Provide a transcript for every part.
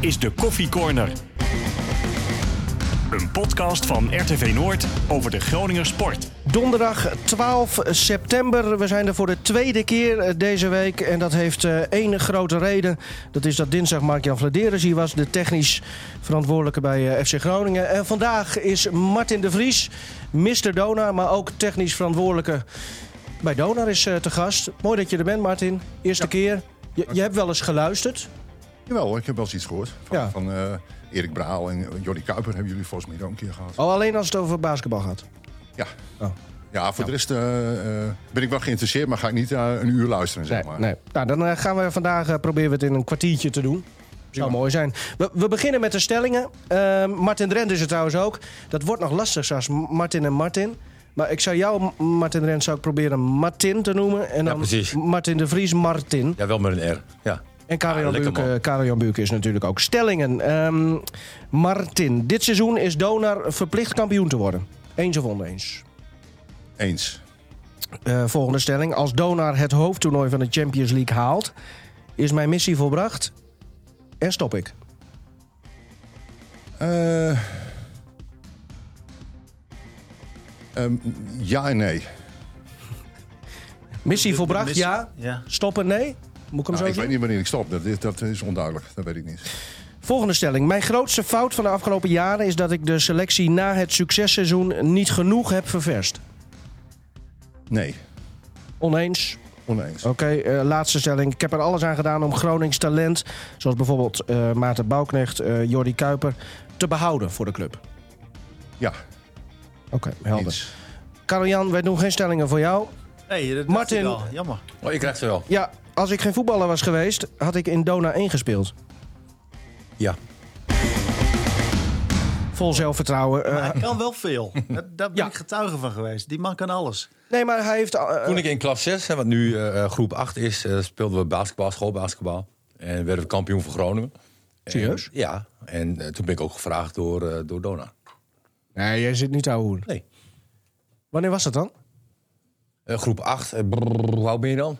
is de Koffie Corner. Een podcast van RTV Noord over de Groninger sport. Donderdag 12 september. We zijn er voor de tweede keer eh, deze week. En dat heeft eh, één grote reden. Dat is dat dinsdag Mark-Jan Vladeres hier was. De technisch verantwoordelijke bij eh, FC Groningen. En vandaag is Martin de Vries, Mr. Donar. Maar ook technisch verantwoordelijke bij Donar is te gast. Mooi dat je er bent Martin. Eerste keer. Je, je hebt wel eens geluisterd. Jawel, ik heb wel eens iets gehoord. Van, Ja. van eh, Erik Braal en Jordi Kuiper hebben jullie volgens mij ook een keer gehad. Oh, alleen als het over basketbal gaat. Ja. Oh. Ja, voor de rest eh, eh, ben ik wel geïnteresseerd, maar ga ik niet eh, een uur luisteren, zeg maar. Nee. Nou, dan eh, gaan we vandaag eh, proberen we het in een kwartiertje te doen. Zou mooi zijn. We, we beginnen met de stellingen. Ehm, Martin Drent is het trouwens ook. Dat wordt nog lastig, zoals Martin en Martin. Maar ik zou jou, M- Martin Drent, zou ik proberen Martin te noemen. En Ja, dan precies. Martin de Vries, Martin. Ja, wel met een R. Ja. En Karel-Jan Ah, is natuurlijk ook. Stellingen. Ehm, Martin, dit seizoen is Donar verplicht kampioen te worden. Eens of oneens? Eens. Eh, volgende stelling. Als Donar het hoofdtoernooi van de Champions League haalt, is mijn missie volbracht en stop ik. Eh, ehm, ja en nee. Missie volbracht, missie- ja. Ja. Stoppen, nee. Moet ik hem Nou, zo ik weet niet wanneer ik stop, dat is, dat is onduidelijk. Dat weet ik niet. Volgende stelling. Mijn grootste fout van de afgelopen jaren is dat ik de selectie na het successeizoen niet genoeg heb ververst. Nee, Oneens. oneens. Oké, eh, laatste stelling. Ik heb er alles aan gedaan om Gronings talent, zoals bijvoorbeeld eh Maarten Bouwknecht, eh Jordi Kuiper, te behouden voor de club. Ja, Oké, helder. Karel-Jan, wij doen geen stellingen voor jou. Nee, dat Martin- al. Jammer. Oh, je krijgt ze wel. Ja, als ik geen voetballer was geweest, had ik in Dona 1 gespeeld. Ja. Vol zelfvertrouwen. eh, Maar hij kan wel veel. Dat, daar ben Ja. ik getuige van geweest. Die man kan alles. nee, maar hij heeft... eh, Toen ik in klas 6, hè, wat nu eh, eh, groep 8 is, eh, speelden we basketbal, schoolbasketbal. En werden we kampioen van Groningen. En- Serieus? ja. En eh, toen ben ik ook gevraagd door, eh, door Dona. Nee, jij zit niet te houden. Nee. Wanneer was dat dan? Eh, groep 8, eh, brrr, hoe oud ben je dan?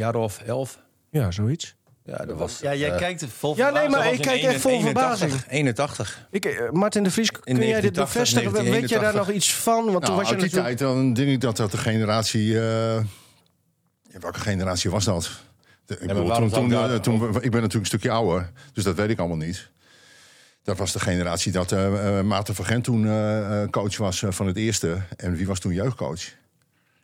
Jaar of 11? Ja, zoiets. Ja, dat was... Ja, jij eh, kijkt er vol Ja, nee, maar ik kijk echt vol 81, verbazing. 81. Ik, eh, Martin de Vries, kun jij dit 1980, bevestigen? Weet je daar 1981? nog iets van? Want toen Nou, was je uit die natuurlijk... tijd dan denk ik dat dat de generatie... eh, ja, welke generatie was dat? De- ik, maar bedoel, toen, toen, daar- toen, ik ben natuurlijk een stukje ouder, dus dat weet ik allemaal niet. Dat was de generatie dat Maarten van Gent toen coach was van het eerste. En wie was toen jeugdcoach?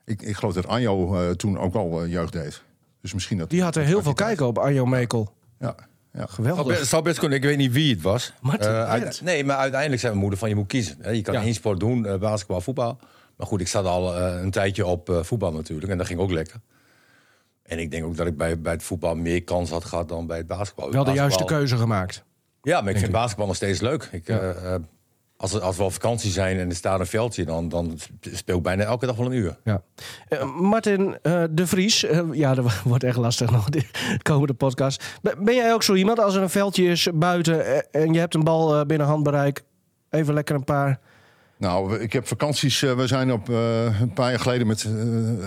Ik, ik geloof dat Anjo eh, toen ook al jeugd deed. Dus misschien dat... Die had er heel veel kijken op Arjo Mekel. Ja, ja. Het Geweldig. zou best kunnen, ik weet niet wie het was. Martin Eh, uit- nee, maar uiteindelijk zei mijn moeder van je moet kiezen. hè. Je kan Ja. één sport doen, eh, basketbal, voetbal. Maar goed, ik zat al eh, een tijdje op eh, voetbal natuurlijk. En dat ging ook lekker. En ik denk ook dat ik bij, bij het voetbal meer kans had gehad dan bij het basketbal. Wel de juiste keuze gemaakt. Ja, maar ik vind basketbal nog steeds leuk. Ik, Ja. Als, we- als we op vakantie zijn en er staat een veldje... dan, dan speel ik bijna elke dag wel een uur. Ja. Eh, Martin eh, de Vries, eh, ja, dat wordt echt lastig nog, de komende podcast. Ben jij ook zo iemand, als er een veldje is buiten en je hebt een bal binnen handbereik, even lekker een paar... Nou, ik heb vakanties. we zijn op eh, een paar jaar geleden met,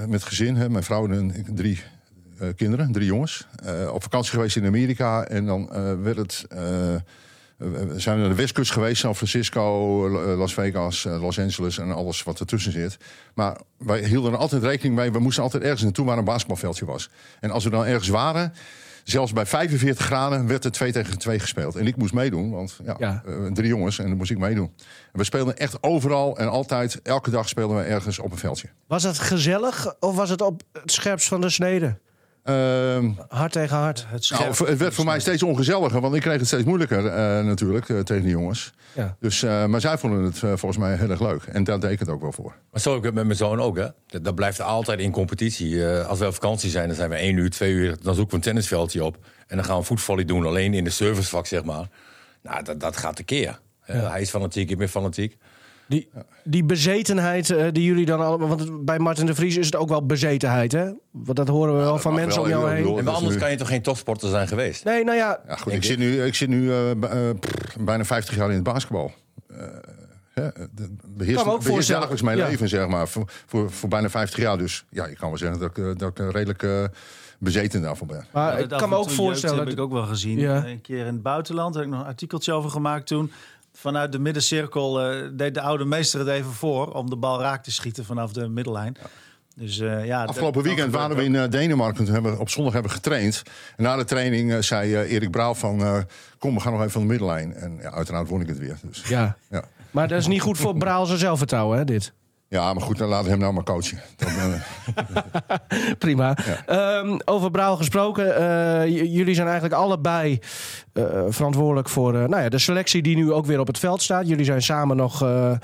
met gezin, hè, mijn vrouw en ik, drie eh, kinderen, drie jongens, eh, op vakantie geweest in Amerika. En dan eh, werd het. Eh, we zijn we naar de westkust geweest, San Francisco, eh, Las Vegas, eh, Los Angeles en alles wat ertussen zit. Maar wij hielden er altijd rekening mee, we moesten altijd ergens naartoe waar een basketbalveldje was. En als we dan ergens waren, zelfs bij 45 graden, werd er 2 tegen 2 gespeeld. En ik moest meedoen, want ja, Ja. eh, drie jongens en dan moest ik meedoen. En we speelden echt overal en altijd, elke dag speelden we ergens op een veldje. Was het gezellig of was het op het scherpst van de snede? Ehm, Hard tegen hard. Het nou, het werd voor mij steeds ongezelliger, want ik kreeg het steeds moeilijker eh, natuurlijk eh, tegen de jongens. Ja. Dus, eh, maar zij vonden het volgens mij heel erg leuk. En daar deed ik het ook wel voor. Maar zo heb ik het met mijn zoon ook, hè. Dat, dat blijft altijd in competitie. Eh, als we op vakantie zijn, dan zijn we één uur, twee uur... dan zoeken we een tennisveldje op. En dan gaan we voetvolley doen, alleen in de servicevak, zeg maar. Nou, dat, dat gaat tekeer. Eh, Hij is fanatiek, ik ben fanatiek. Die, die bezetenheid eh, die jullie dan allemaal... Want bij Martin de Vries is het ook wel bezetenheid, hè? Want dat horen we wel dat van mensen wel, om jou heen. En dat anders nu- kan je toch geen topsporter zijn geweest? Nee, nou ja, Ja, goed, ik zit nu, ik zit nu eh, eh, pff, bijna 50 jaar in het basketbal. Eh, hè, de- beheerst, ook beheerst voorstellen. dagelijks mijn Ja. leven, zeg maar. Voor, voor, voor bijna 50 jaar. Dus ja, je kan wel zeggen dat ik, dat ik redelijk eh, bezeten daarvan ben. Maar Ja, ik dat kan me ook voorstellen... jeugd heb ik ook wel gezien. Ja. Een keer in het buitenland heb ik nog een artikeltje over gemaakt toen. Vanuit de middencirkel eh, deed de oude meester het even voor... om de bal raak te schieten vanaf de middellijn. Dus, eh, ja, Afgelopen weekend waren we in eh, Denemarken. Toen hebben we, op zondag hebben we getraind. En na de training zei eh, Erik Brouw van... eh, kom, we gaan nog even van de middellijn. En ja, uiteraard won ik het weer. Dus, Ja. ja. Maar dat is niet goed voor Braal zijn zelfvertrouwen, hè, dit? Ja, maar goed, dan laten we hem nou maar coachen. Dan, eh, Prima. Ehm, over Braal gesproken. eh, jullie zijn eigenlijk allebei eh, verantwoordelijk voor nou ja, de selectie die nu ook weer op het veld staat. Jullie zijn samen nog... nou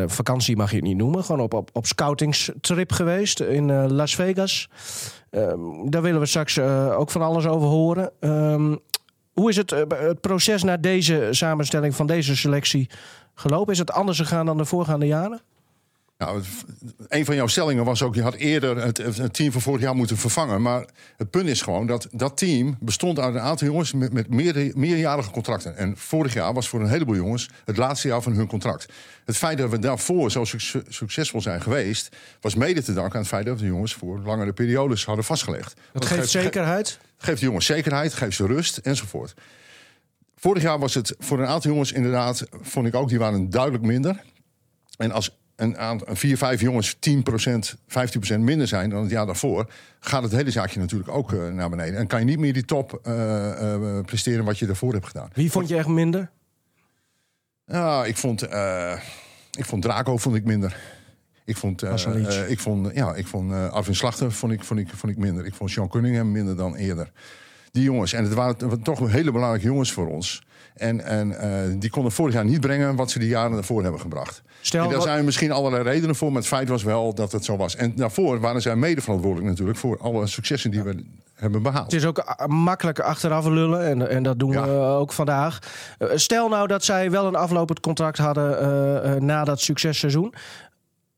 ja, vakantie mag je het niet noemen. Gewoon op, op, op scoutingstrip geweest in Las Vegas. Ehm, daar willen we straks ook van alles over horen. Ehm, hoe is het, het proces naar deze samenstelling van deze selectie gelopen? Is het anders gegaan dan de voorgaande jaren? Nou, een van jouw stellingen was ook... je had eerder het, team van vorig jaar moeten vervangen. Maar het punt is gewoon dat dat team bestond uit een aantal jongens... met, met meer, meerjarige contracten. En vorig jaar was voor een heleboel jongens het laatste jaar van hun contract. Het feit dat we daarvoor zo suc- succesvol zijn geweest... was mede te danken aan het feit dat de jongens... voor langere periodes hadden vastgelegd. Dat geeft zekerheid. geeft de jongens zekerheid, geeft ze rust enzovoort. Vorig jaar was het voor een aantal jongens inderdaad, vond ik ook, die waren duidelijk minder. En als een, aan- een vier, vijf jongens 10%, 15% minder zijn dan het jaar daarvoor, gaat het hele zaakje natuurlijk ook eh, naar beneden. En kan je niet meer die top eh, presteren wat je daarvoor hebt gedaan. Wie vond je echt minder? Ja, ik vond, ik vond Draco vond ik minder. Ik vond, ik vond, ja, ik vond Arvin Slachter vond ik, vond, ik, vond ik minder. Ik vond Sean Cunningham minder dan eerder. Die jongens, en het waren, het waren toch hele belangrijke jongens voor ons. En, en eh, die konden vorig jaar niet brengen wat ze die jaren daarvoor hebben gebracht. Stel, en daar wat- zijn misschien allerlei redenen voor, maar het feit was wel dat het zo was. En daarvoor waren zij mede verantwoordelijk natuurlijk voor alle successen die we hebben behaald. Het is ook a- makkelijk achteraf lullen en, en dat doen Ja. we eh, ook vandaag. Eh, stel nou dat zij wel een aflopend contract hadden eh, eh, na dat successeizoen.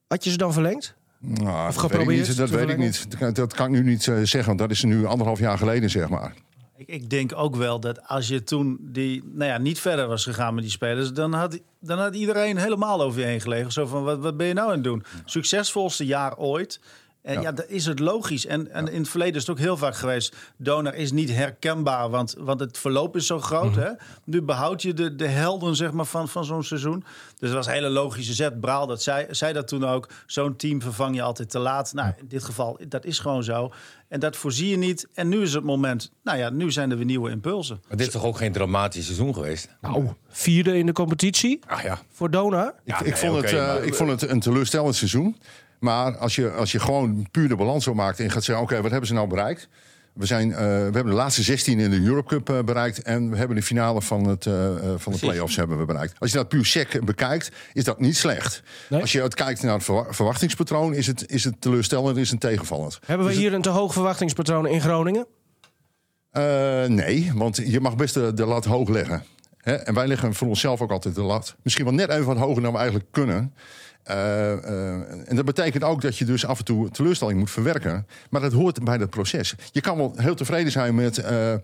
Had je ze dan verlengd? Nou, dat weet ik geprobeerd niet. Dat weet ik niet. Dat kan- Dat kan ik nu niet eh, zeggen, want dat is nu anderhalf jaar geleden, zeg maar. Ik, ik denk ook wel dat als je toen die, nou ja, niet verder was gegaan met die spelers, dan had, dan had iedereen helemaal over je heen gelegen. Zo van, wat, wat ben je nou aan het doen? Succesvolste jaar ooit. En ja, Ja. dat is het logisch. En, en in het verleden is het ook heel vaak geweest. Donor is niet herkenbaar, want, want het verloop is zo groot. Mhm. hè? Nu behoud je de, de helden zeg maar, van, van zo'n seizoen. Dus dat was een hele logische zet. Braal, dat zei, zei dat toen ook. Zo'n team vervang je altijd te laat. Nou, in dit geval, dat is gewoon zo. En dat voorzie je niet. En nu is het moment. Nou ja, nu zijn er weer nieuwe impulsen. Maar dit is toch ook geen dramatisch seizoen geweest? Nou, vierde in de competitie Ach ja. voor Dona. Ja, ik, nee, vond het, eh, maar- ik vond het een teleurstellend seizoen. Maar als je, als je gewoon puur de balans zo maakt en je gaat zeggen: oké, wat hebben ze nou bereikt? We, zijn, eh, we hebben de laatste 16 in de Europe Cup eh, bereikt. En we hebben de finale van, het, eh, van de play-offs hebben we bereikt. Als je dat puur sec bekijkt, is dat niet slecht. Nee. Als je het kijkt naar het verwa- verwachtingspatroon, is het, is het teleurstellend, is het tegenvallend. Hebben we hier een te hoog verwachtingspatroon in Groningen? Nee, want je mag best de, de lat hoog leggen. Hè? En wij leggen voor onszelf ook altijd de lat. Misschien wel net even wat hoger dan we eigenlijk kunnen. Eh, eh, en dat betekent ook dat je dus af en toe teleurstelling moet verwerken. Maar dat hoort bij dat proces. Je kan wel heel tevreden zijn met eh,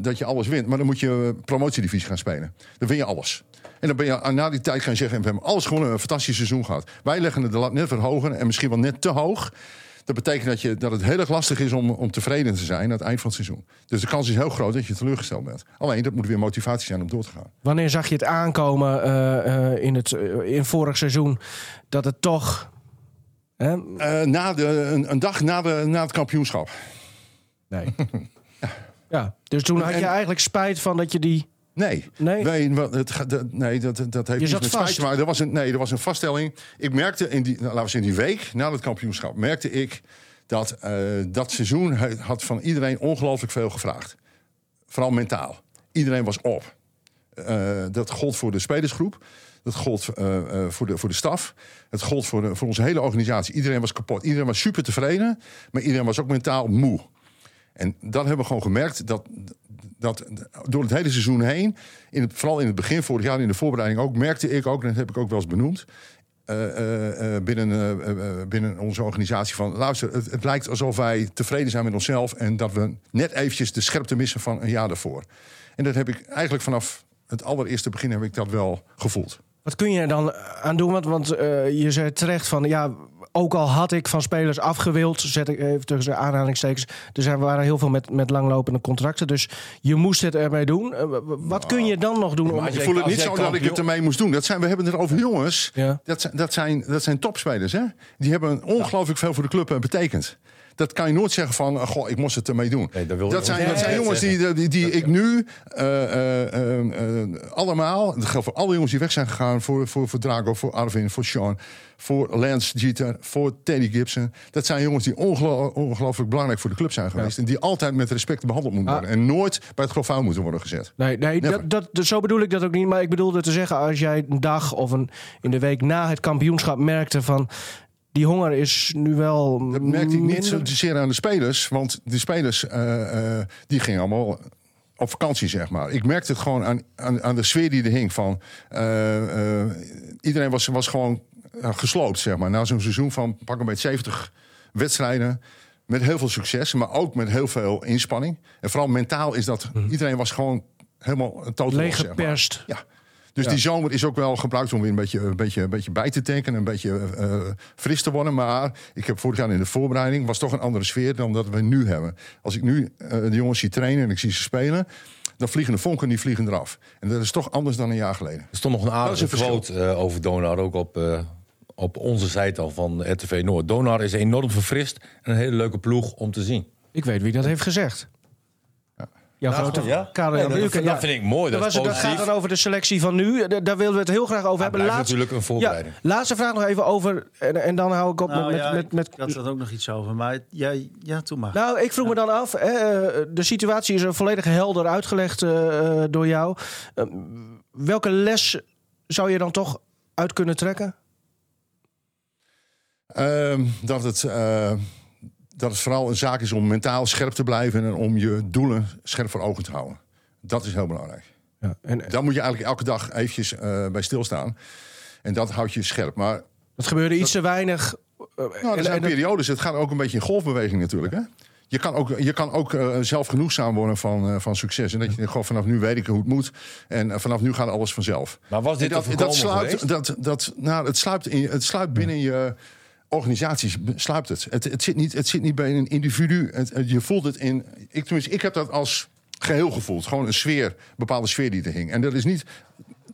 dat je alles wint. Maar dan moet je promotiedivisie gaan spelen. Dan win je alles. En dan ben je na die tijd gaan zeggen... we hebben alles gewoon een fantastisch seizoen gehad. Wij leggen de lat net wat hoger en misschien wel net te hoog. Dat betekent dat, je, dat het heel erg lastig is om, om tevreden te zijn aan het eind van het seizoen. Dus de kans is heel groot dat je teleurgesteld bent. Alleen dat moet weer motivatie zijn om door te gaan. Wanneer zag je het aankomen eh, eh, in, het, eh, in vorig seizoen dat het toch... Hè? Na de, een, een dag na, de, na het kampioenschap. Nee. ja, dus toen had je En- eigenlijk spijt van dat je die... Nee. Nee? Nee, het, dat- nee dat, dat heeft Je niets zat met vast. spijt te maken. Er was een, nee, er was een vaststelling. Ik merkte in die, nou, laten we zeggen, in die week na het kampioenschap... merkte ik dat eh, dat seizoen had van iedereen ongelooflijk veel gevraagd. Vooral mentaal. Iedereen was op. Eh, dat gold voor de spelersgroep. Dat gold eh, voor, de, voor de staf. Het gold voor, de, voor onze hele organisatie. Iedereen was kapot. Iedereen was super tevreden. Maar iedereen was ook mentaal moe. En dat hebben we gewoon gemerkt. Dat, dat door het hele seizoen heen, in het, vooral in het begin vorig jaar, in de voorbereiding ook, merkte ik ook, en dat heb ik ook wel eens benoemd. eh, eh, eh, binnen, binnen onze organisatie van luister, het, lijkt alsof wij tevreden zijn met onszelf en dat we net eventjes de scherpte missen van een jaar daarvoor. En dat heb ik eigenlijk vanaf het allereerste begin heb ik dat wel gevoeld. Wat kun je er dan aan doen? Want, want je zei terecht van ja, ook al had ik van spelers afgewild, zet ik even tussen aanhalingstekens. Er zijn, waren heel veel met, met langlopende contracten. Dus je moest het ermee doen. Eh, wat kun je dan nog doen? om, als Ik voel het niet zo dat ik het ermee moest doen. Dat zijn, we hebben het over jongens. Ja. Dat, zijn, dat, zijn, dat zijn topspelers. Hè? Die hebben ongelooflijk veel voor de club eh, betekend. Dat kan je nooit zeggen van, eh, goh, ik moest het ermee doen. Nee, dat wil- dat zijn, dat zijn jongens die, die, die ik nu eh, eh, allemaal, dat geldt voor alle jongens die weg zijn gegaan, voor, voor, voor Drago, voor Arvin, voor Sean, voor Lance Jeter, voor Teddy Gibson. Dat zijn jongens die ongelo- ongelooflijk belangrijk voor de club zijn geweest. En die altijd met respect behandeld moeten Ah. worden. En nooit bij het grof vuil moeten worden gezet. Nee, nee dat, dat, zo bedoel ik dat ook niet. Maar ik bedoelde te zeggen, als jij een dag of een, in de week na het kampioenschap merkte van... die honger is nu wel Dat merkte ik niet zozeer aan de spelers. Want de spelers eh, eh, die gingen allemaal op vakantie, zeg maar. Ik merkte het gewoon aan, aan, aan de sfeer die er hing. Van, eh, iedereen was, was gewoon gesloopt, zeg maar. Na zo'n seizoen van pak een beetje 70 wedstrijden. Met heel veel succes, maar ook met heel veel inspanning. En vooral mentaal is dat... Iedereen was gewoon helemaal totaal Leeg zeg maar. geperst. Ja. Dus die zomer is ook wel gebruikt om weer een beetje, een beetje, een beetje bij te tanken. Een beetje eh, fris te worden. Maar ik heb vorig jaar in de voorbereiding... was toch een andere sfeer dan dat we nu hebben. Als ik nu eh, de jongens zie trainen en ik zie ze spelen... dan vliegen de vonken die vliegen eraf. En dat is toch anders dan een jaar geleden. Er stond nog een Dat aardige is een verschil. quote eh, over Donar, ook op, eh, op onze site al van RTV Noord. Donar is enorm verfrist en een hele leuke ploeg om te zien. Ik weet wie dat heeft gezegd. Jouw grote ja? Karel Nee, Jan dat- dat vind ik mooi, dat was is het- gaat dan over de selectie van nu. Eh, Daar willen we het heel graag over hebben. Laatste- natuurlijk een voorbereiding. Ja, laatste vraag nog even over. En, en dan hou ik op Nou, met, met, ja, met, met, ik had er ook nog iets over, maar jij, ja, toen maar. Nou, ik vroeg me dan af. Hè, eh, de situatie is er volledig helder uitgelegd eh, door jou. Welke les zou je dan toch uit kunnen trekken? Ehm, dat, het, eh, dat het vooral een zaak is om mentaal scherp te blijven... en om je doelen scherp voor ogen te houden. Dat is heel belangrijk. Ja, en, Daar moet je eigenlijk elke dag eventjes eh, bij stilstaan. En dat houdt je scherp. Maar het gebeurde iets te weinig. eh, nou, er zijn en- periodes. Het gaat ook een beetje in golfbeweging natuurlijk. Hè? Je kan ook, je kan ook eh, zelf genoegzaam worden van, eh, van succes. En dat je denkt, gewoon vanaf nu weet ik hoe het moet. En vanaf nu gaat alles vanzelf. Maar was dit En dat, dat geweest? dat, dat, nou, het, sluipt in, het sluipt binnen je organisaties. Sluipt het. Het, het, zit niet, het zit niet bij een individu. Het, het- je voelt het in. Ik, tenminste, ik heb dat als geheel gevoeld. Gewoon een sfeer, een bepaalde sfeer die er hing. En dat is niet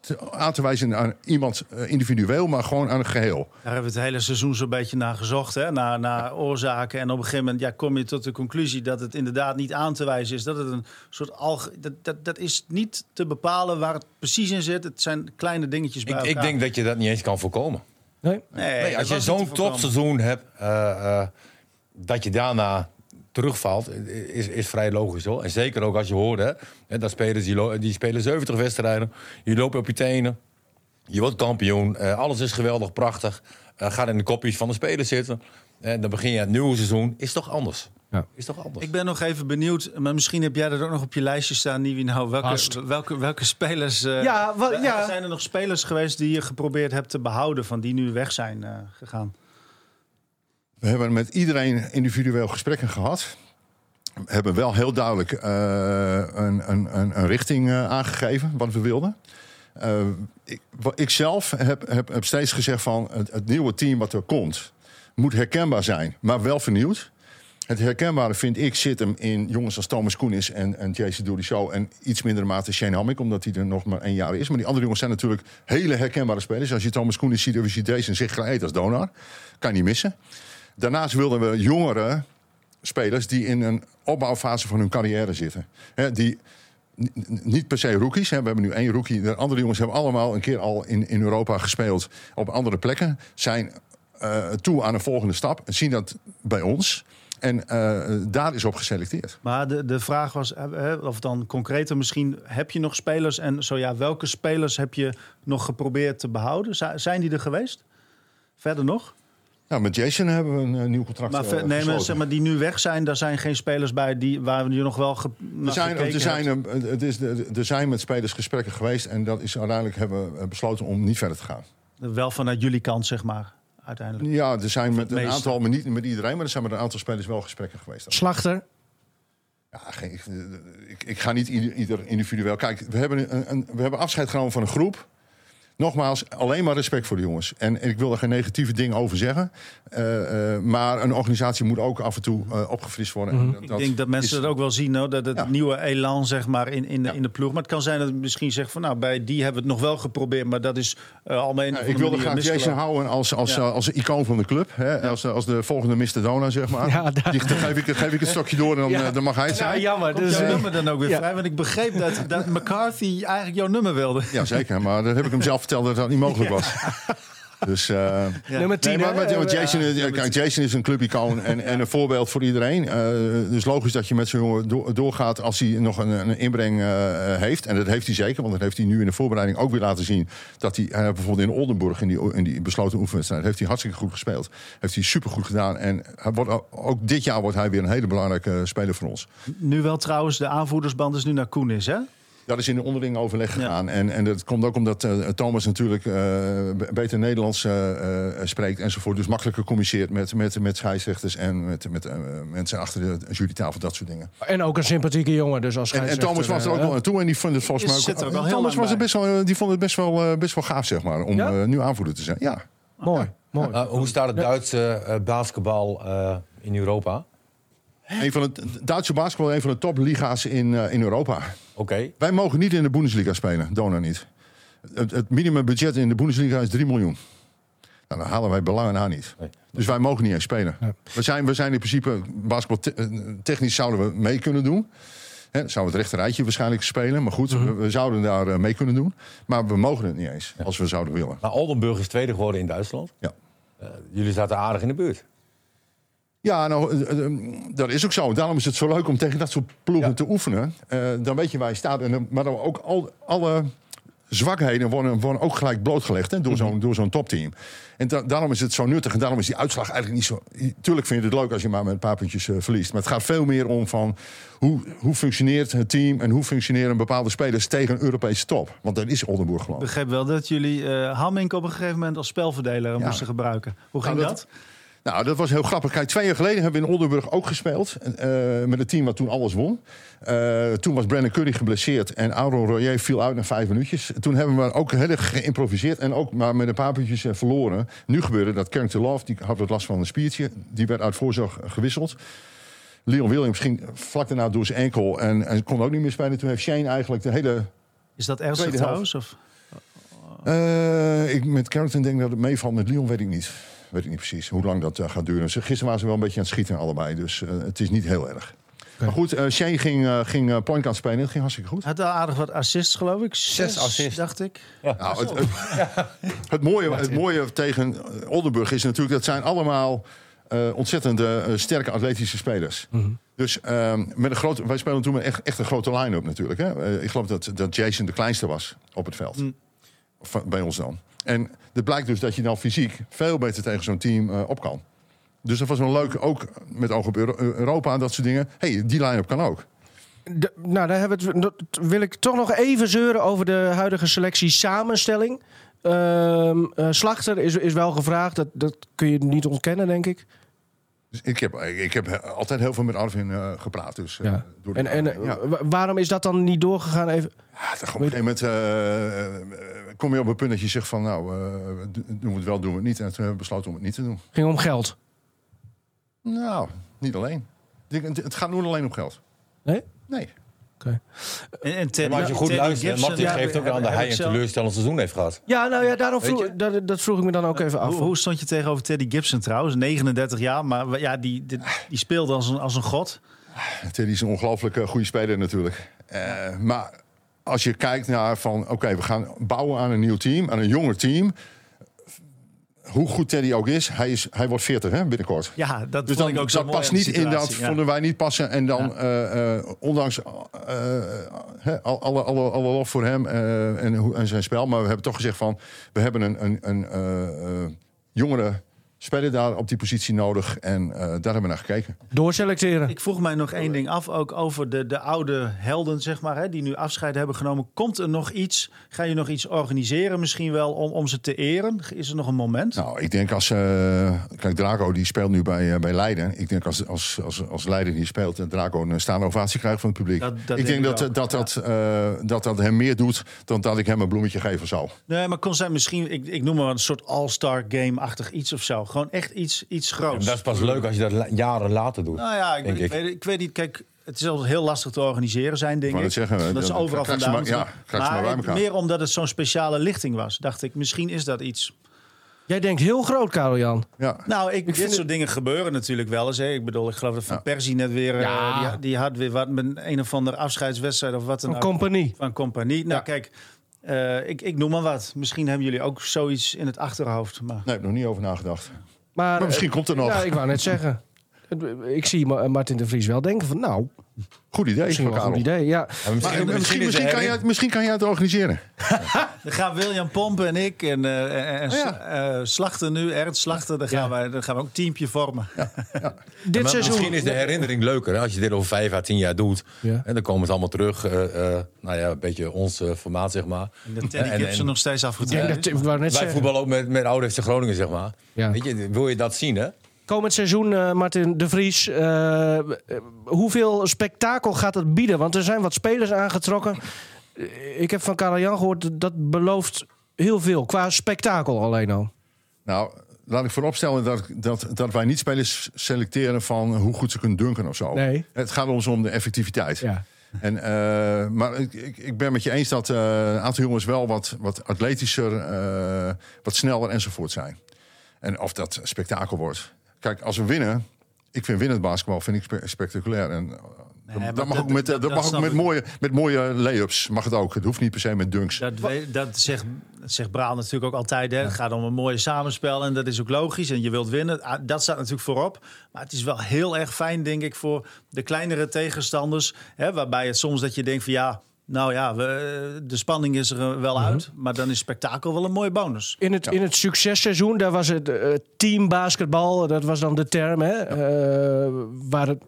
te- aan te wijzen aan iemand eh, individueel, maar gewoon aan een geheel. Daar hebben we het hele seizoen zo'n beetje naar gezocht, hè? Naar, naar oorzaken. En op een gegeven moment ja, kom je tot de conclusie dat het inderdaad niet aan te wijzen is. Dat het een soort alge dat, dat, dat is niet te bepalen waar het precies in zit. Het zijn kleine dingetjes bij Ik, ik elkaar. denk dat je dat niet eens kan voorkomen. Nee? Nee, Nee, dat als je zo'n topseizoen hebt, eh, eh, dat je daarna terugvalt, is, is vrij logisch hoor. En zeker ook als je hoort, hè, hè, dat spelers die, die spelen 70 wedstrijden, je loopt op je tenen, je wordt kampioen, eh, alles is geweldig, prachtig. Eh, gaat in de kopjes van de spelers zitten. En dan begin je het nieuwe seizoen, is toch anders? Ja. Is toch anders? Ik ben nog even benieuwd, maar misschien heb jij dat ook nog op je lijstje staan, Nieuwie. Nou, welke, welke, welke spelers... eh, Ja. Zijn er nog spelers geweest die je geprobeerd hebt te behouden, van die nu weg zijn eh, gegaan? We hebben met iedereen individueel gesprekken gehad. We hebben wel heel duidelijk eh, een, een, een, een richting aangegeven wat we wilden. Eh, ik, ik zelf heb, heb, heb steeds gezegd van het, het nieuwe team wat er komt moet herkenbaar zijn, maar wel vernieuwd. Het herkenbare vind ik zit hem in jongens als Thomas Koenis en, en Jason Durichou en iets mindere mate Shane Hammick, omdat hij er nog maar één jaar is. Maar die andere jongens zijn natuurlijk hele herkenbare spelers. Als je Thomas Koenis ziet of je ziet en zich gekleed als donar, kan je niet missen. Daarnaast wilden we jongere spelers die in een opbouwfase van hun carrière zitten. Die niet per se rookies. Hè. We hebben nu één rookie. De andere jongens hebben allemaal een keer al in, in Europa gespeeld op andere plekken. Zijn eh, toe aan een volgende stap. En zien dat bij ons. En eh, daar is op geselecteerd. Maar de, de vraag was, eh, eh, of dan concreter misschien, heb je nog spelers? En zo ja, welke spelers heb je nog geprobeerd te behouden? Zijn die er geweest? Verder nog? Nou, met Jason hebben we een nieuw contract Maar, nee, maar, zeg maar die nu weg zijn, daar zijn geen spelers bij die, waar we nu nog wel ge, Er zijn, er, zijn, het is, er zijn met spelers gesprekken geweest. En dat is uiteindelijk hebben we besloten om niet verder te gaan. Wel vanuit jullie kant, zeg maar, uiteindelijk. Ja, er zijn met een aantal, maar niet met iedereen, maar er zijn met een aantal spelers wel gesprekken geweest. Slachter. Ja, geen, ik, ik, ik ga niet ieder, ieder individueel. Kijk, we hebben, een, een, we hebben afscheid genomen van een groep. Nogmaals, alleen maar respect voor de jongens. En, en ik wil er geen negatieve dingen over zeggen. Eh, eh, maar een organisatie moet ook af en toe eh, opgefrist worden. En Ik denk dat mensen is- dat ook wel zien, dat het Ja. nieuwe elan zeg maar, in, in, de, Ja. in de ploeg. Maar het kan zijn dat het misschien zegt van nou, bij die hebben we het nog wel geprobeerd, maar dat is uh, al mijn. Ja, ik wilde graag Jason houden als, als, Ja. als, als icoon van de club. Hè? Als, als de volgende Mr. Dona, zeg maar. Ja, Die, dan geef ik, geef ik het stokje door en dan, Ja. dan mag hij het zijn. jammer. Komt Dus, jouw nummer dan ook weer ja. vrij? Want ik begreep dat, dat McCarthy eigenlijk jouw nummer wilde. Jazeker, maar dat heb ik hem zelf verteld dat dat niet mogelijk was. Dus, eh, Nummer 10, Nee, maar, Jason, Jason is een clubicoon en, en een voorbeeld voor iedereen. Eh, dus logisch dat je met zo'n jongen door- doorgaat als hij nog een, een inbreng eh, heeft. En dat heeft hij zeker, want dat heeft hij nu in de voorbereiding ook weer laten zien. Dat hij, bijvoorbeeld in Oldenburg, in die, in die besloten oefenwedstrijd, heeft hij hartstikke goed gespeeld. Heeft hij supergoed gedaan. En hij wordt, ook- ook dit jaar wordt hij weer een hele belangrijke speler voor ons. Nu wel trouwens, de aanvoerdersband is nu naar Koen is, hè? Dat is in de onderling overleg gegaan. En, en dat komt ook omdat eh, Thomas natuurlijk eh, beter Nederlands eh, spreekt enzovoort. Dus makkelijker communiceert met, met, met scheidsrechters en met, met mensen achter de jurytafel, dat soort dingen. En ook een sympathieke jongen, dus als En, en Thomas was er ook wel aan toe en die vond het volgens mij ook... er Thomas was er best wel, die vond het best wel, best wel gaaf, zeg maar, om Ja? nu aanvoerder te zijn. Ja. Mooi, mooi. Hoe staat het Duitse basketbal eh, in Europa? Een van de Duitse basketbal, een van de topliga's in, eh, in Europa. Oké. Wij mogen niet in de Bundesliga spelen, Dona niet. Het, het minimumbudget in de Bundesliga is 3 miljoen. Nou, dan halen wij belangen aan niet. Nee. Dus wij mogen niet eens spelen. We, zijn, we zijn in principe, basketbal te- eh, technisch zouden we mee kunnen doen. Hè, zouden we het rechte rijtje waarschijnlijk spelen. Maar goed, we, we zouden daar eh, mee kunnen doen. Maar we mogen het niet eens, als we zouden willen. Maar Oldenburg is tweede geworden in Duitsland. Ja. Jullie zaten aardig in de buurt. Ja, nou, eh, eh, dat is ook zo. Daarom is het zo leuk om tegen dat soort ploegen Ja. te oefenen. Eh, dan weet je waar je staat. En, maar dan ook al, alle zwakheden worden, worden ook gelijk blootgelegd hè, door zo'n door zo'n topteam. En da- daarom is het zo nuttig. En daarom is die uitslag eigenlijk niet zo... Tuurlijk vind je het leuk als je maar met een paar puntjes verliest. Maar het gaat veel meer om van hoe, hoe functioneert het team... en hoe functioneren bepaalde spelers tegen een Europese top. Want dat is Oldenburg Ik gewoon. begreep wel dat jullie Hamming op een gegeven moment als spelverdeler Ja. moesten gebruiken. Hoe ging Nou, dat? dat- Nou, dat was heel grappig. Kijk, twee jaar geleden hebben we in Oldenburg ook gespeeld. eh, met een team wat toen alles won. Eh, toen was Brandon Curry geblesseerd en Aaron Royer viel uit na vijf minuutjes. Toen hebben we ook heel erg geïmproviseerd en ook maar met een paar puntjes eh, verloren. Nu gebeurde dat Carrington Love, die had wat last van een spiertje. Die werd uit voorzorg gewisseld. Leon Williams ging vlak daarna door zijn enkel en, en kon ook niet meer spelen. Toen heeft Shane eigenlijk de hele... Is dat ernstig trouwens? Of? Ik met Carrington denk dat het meevalt. Met Leon weet ik niet. Weet ik niet precies hoe lang dat eh, gaat duren. Ze- Gisteren waren ze wel een beetje aan het schieten allebei. Dus eh, het is niet heel erg. Maar goed, eh Shane ging, eh ging eh, point guard spelen. Het ging hartstikke goed. Had al aardig wat assists, geloof ik. Zes, assists. dacht ik. Nou, het, het, het mooie, het mooie tegen eh, Oldenburg is natuurlijk... dat zijn allemaal eh ontzettende eh, sterke atletische spelers. Dus ehm, met een grote, wij spelen toen met echt, echt een grote line-up natuurlijk. Hè? Eh, ik geloof dat, dat Jason de kleinste was op het veld. Van- bij ons dan. En het blijkt dus dat je dan fysiek veel beter tegen zo'n team eh, op kan. Dus dat was wel leuk, ook met oog op Euro- Europa en dat soort dingen. hey, die line-up kan ook. De- nou, daar hebben we het, dat wil ik toch nog even zeuren over de huidige selectie samenstelling. Ehm, eh, Slachter is, is wel gevraagd, dat, dat kun je niet ontkennen, denk ik. Dus ik heb, ik heb altijd heel veel met Arvin eh, gepraat. Dus, Ja. door En, en ja. waarom is dat dan niet doorgegaan? Even? Ja, op een gegeven moment eh, kom je op een punt dat je zegt van... nou, eh, do- doen we het wel, doen we het niet. En toen hebben we besloten om het niet te doen. ging om geld. Nou, niet alleen. Het gaat niet alleen om geld. Nee? Nee. Oké. En, en Maar als je goed luistert, Gibson, Martin ja, geeft ook aan dat hij een zelf- teleurstellend seizoen heeft gehad. Ja, nou ja, daarom vroeg, dat, dat vroeg ik me dan ook even af. Hoe, hoe stond je tegenover Teddy Gibson trouwens? 39 jaar, maar ja, die, die, die speelde als een, als een god. Teddy is een ongelooflijk eh, goede speler natuurlijk. Eh, maar als je kijkt naar van... oké, we gaan bouwen aan een nieuw team, aan een jonger team. Hoe goed Teddy ook is, hij, is, hij wordt 40 hè, binnenkort. Ja, dat Dus dan, ik ook zo dat past niet in dat, ja. vonden wij niet passen. En dan, eh, eh, ondanks eh, alle, alle, alle lof voor hem en, en zijn spel. Maar we hebben toch gezegd van, we hebben een, een, een jongere spelen daar op die positie nodig. En eh, daar hebben we naar gekeken. Doorselecteren. Ik vroeg mij nog één ding af, ook over de, de oude helden, zeg maar, hè, die nu afscheid hebben genomen. Komt er nog iets? Ga je nog iets organiseren misschien wel om, om ze te eren? Is er nog een moment? Nou, ik denk als... eh, kijk, Draco die speelt nu bij, eh, bij Leiden. Ik denk als, als, als, als Leiden die speelt... en Draco een staande ovatie krijgt van het publiek. Dat- dat ik denk denk ik dat, dat, dat, dat dat hem meer doet... dan dat ik hem een bloemetje geven zou. Nee, maar kon zijn misschien, ik, ik noem maar een soort all-star game-achtig iets of zo. Gewoon echt iets, iets groots. dat is pas leuk als je dat la- jaren later doet. Nou ja, ik, denk ik, ik. Weet, ik weet niet. Kijk, het is altijd heel lastig te organiseren zijn dingen. wou net zeggen, dat is dat- overal ze vandaan. maar- ja, ze maar meer omdat het zo'n speciale lichting was, dacht ik. Misschien is dat iets. Jij denkt heel groot, Karel-Jan. Ja. Nou, ik, dit vind soort dingen gebeuren natuurlijk wel eens. Hè. Ik bedoel, ik geloof dat Van Ja. Persie net weer... eh, Ja. die, die had weer wat met een of andere afscheidswedstrijd of wat dan Een ook. compagnie. Van compagnie. Nou, kijk, eh, ik, ik noem maar wat. Misschien hebben jullie ook zoiets in het achterhoofd. Maar Nee, ik heb nog niet over nagedacht. Maar, Maar misschien eh, komt er nog. Ja, ik wou net zeggen. Het- Ik zie Ma- Martin de Vries wel denken van, nou, Goed idee misschien van wel een goed idee. Ja. Maar Maar, misschien, eh, misschien, misschien, is misschien, kan jij, het- misschien kan jij het organiseren. dan gaan William Pompen en ik en, eh, en, Oh ja. eh, Slachter nu, Ernst Slachter, dan gaan, Ja. wij, dan gaan we ook een teampje vormen. Dit Maar seizoen... Misschien is de herinnering leuker hè, als je dit over vijf à tien jaar doet. Ja. En dan komen ze allemaal terug. eh, eh, nou ja, een beetje ons formaat, zeg maar. En de Teddy En- en- nog steeds net Wij zeggen. voetballen ook met, met Groningen, zeg maar. Ja. Weet je, wil je dat zien, hè? Komend seizoen, eh, Martin de Vries, eh, eh, hoeveel spektakel gaat het bieden? Want er zijn wat spelers aangetrokken. Ik heb van Karel Jan gehoord, dat belooft heel veel. Qua spektakel alleen al. Nou, laat ik vooropstellen dat, dat, dat wij niet spelers selecteren van hoe goed ze kunnen dunken of zo. Nee. Het gaat ons om de effectiviteit. Ja. En, maar ik, ik, ben met je eens dat eh, een aantal jongens wel wat, wat atletischer, wat sneller enzovoort zijn. En of dat spektakel wordt. Kijk, als we winnen, ik vind winnend basketbal vind ik spe- spectaculair. En, eh, dat mag dat- ook met, dat- mag ook met, mooie, met mooie lay-ups. Mag het ook. Het hoeft niet per se met dunks. Dat, dat, zegt, zegt Braal natuurlijk ook altijd. Hè. Het gaat om een mooie samenspel en dat is ook logisch. En je wilt winnen. Ah, Dat staat natuurlijk voorop. Maar het is wel heel erg fijn, denk ik, voor de kleinere tegenstanders. Hè, waarbij het soms dat je denkt van ja, nou ja, we, de spanning is er eh, wel uit. Maar dan is spektakel wel een mooie bonus. In het, in het successeizoen, daar was het eh, teambasketbal, dat was dan de term, hè, eh, waar, het,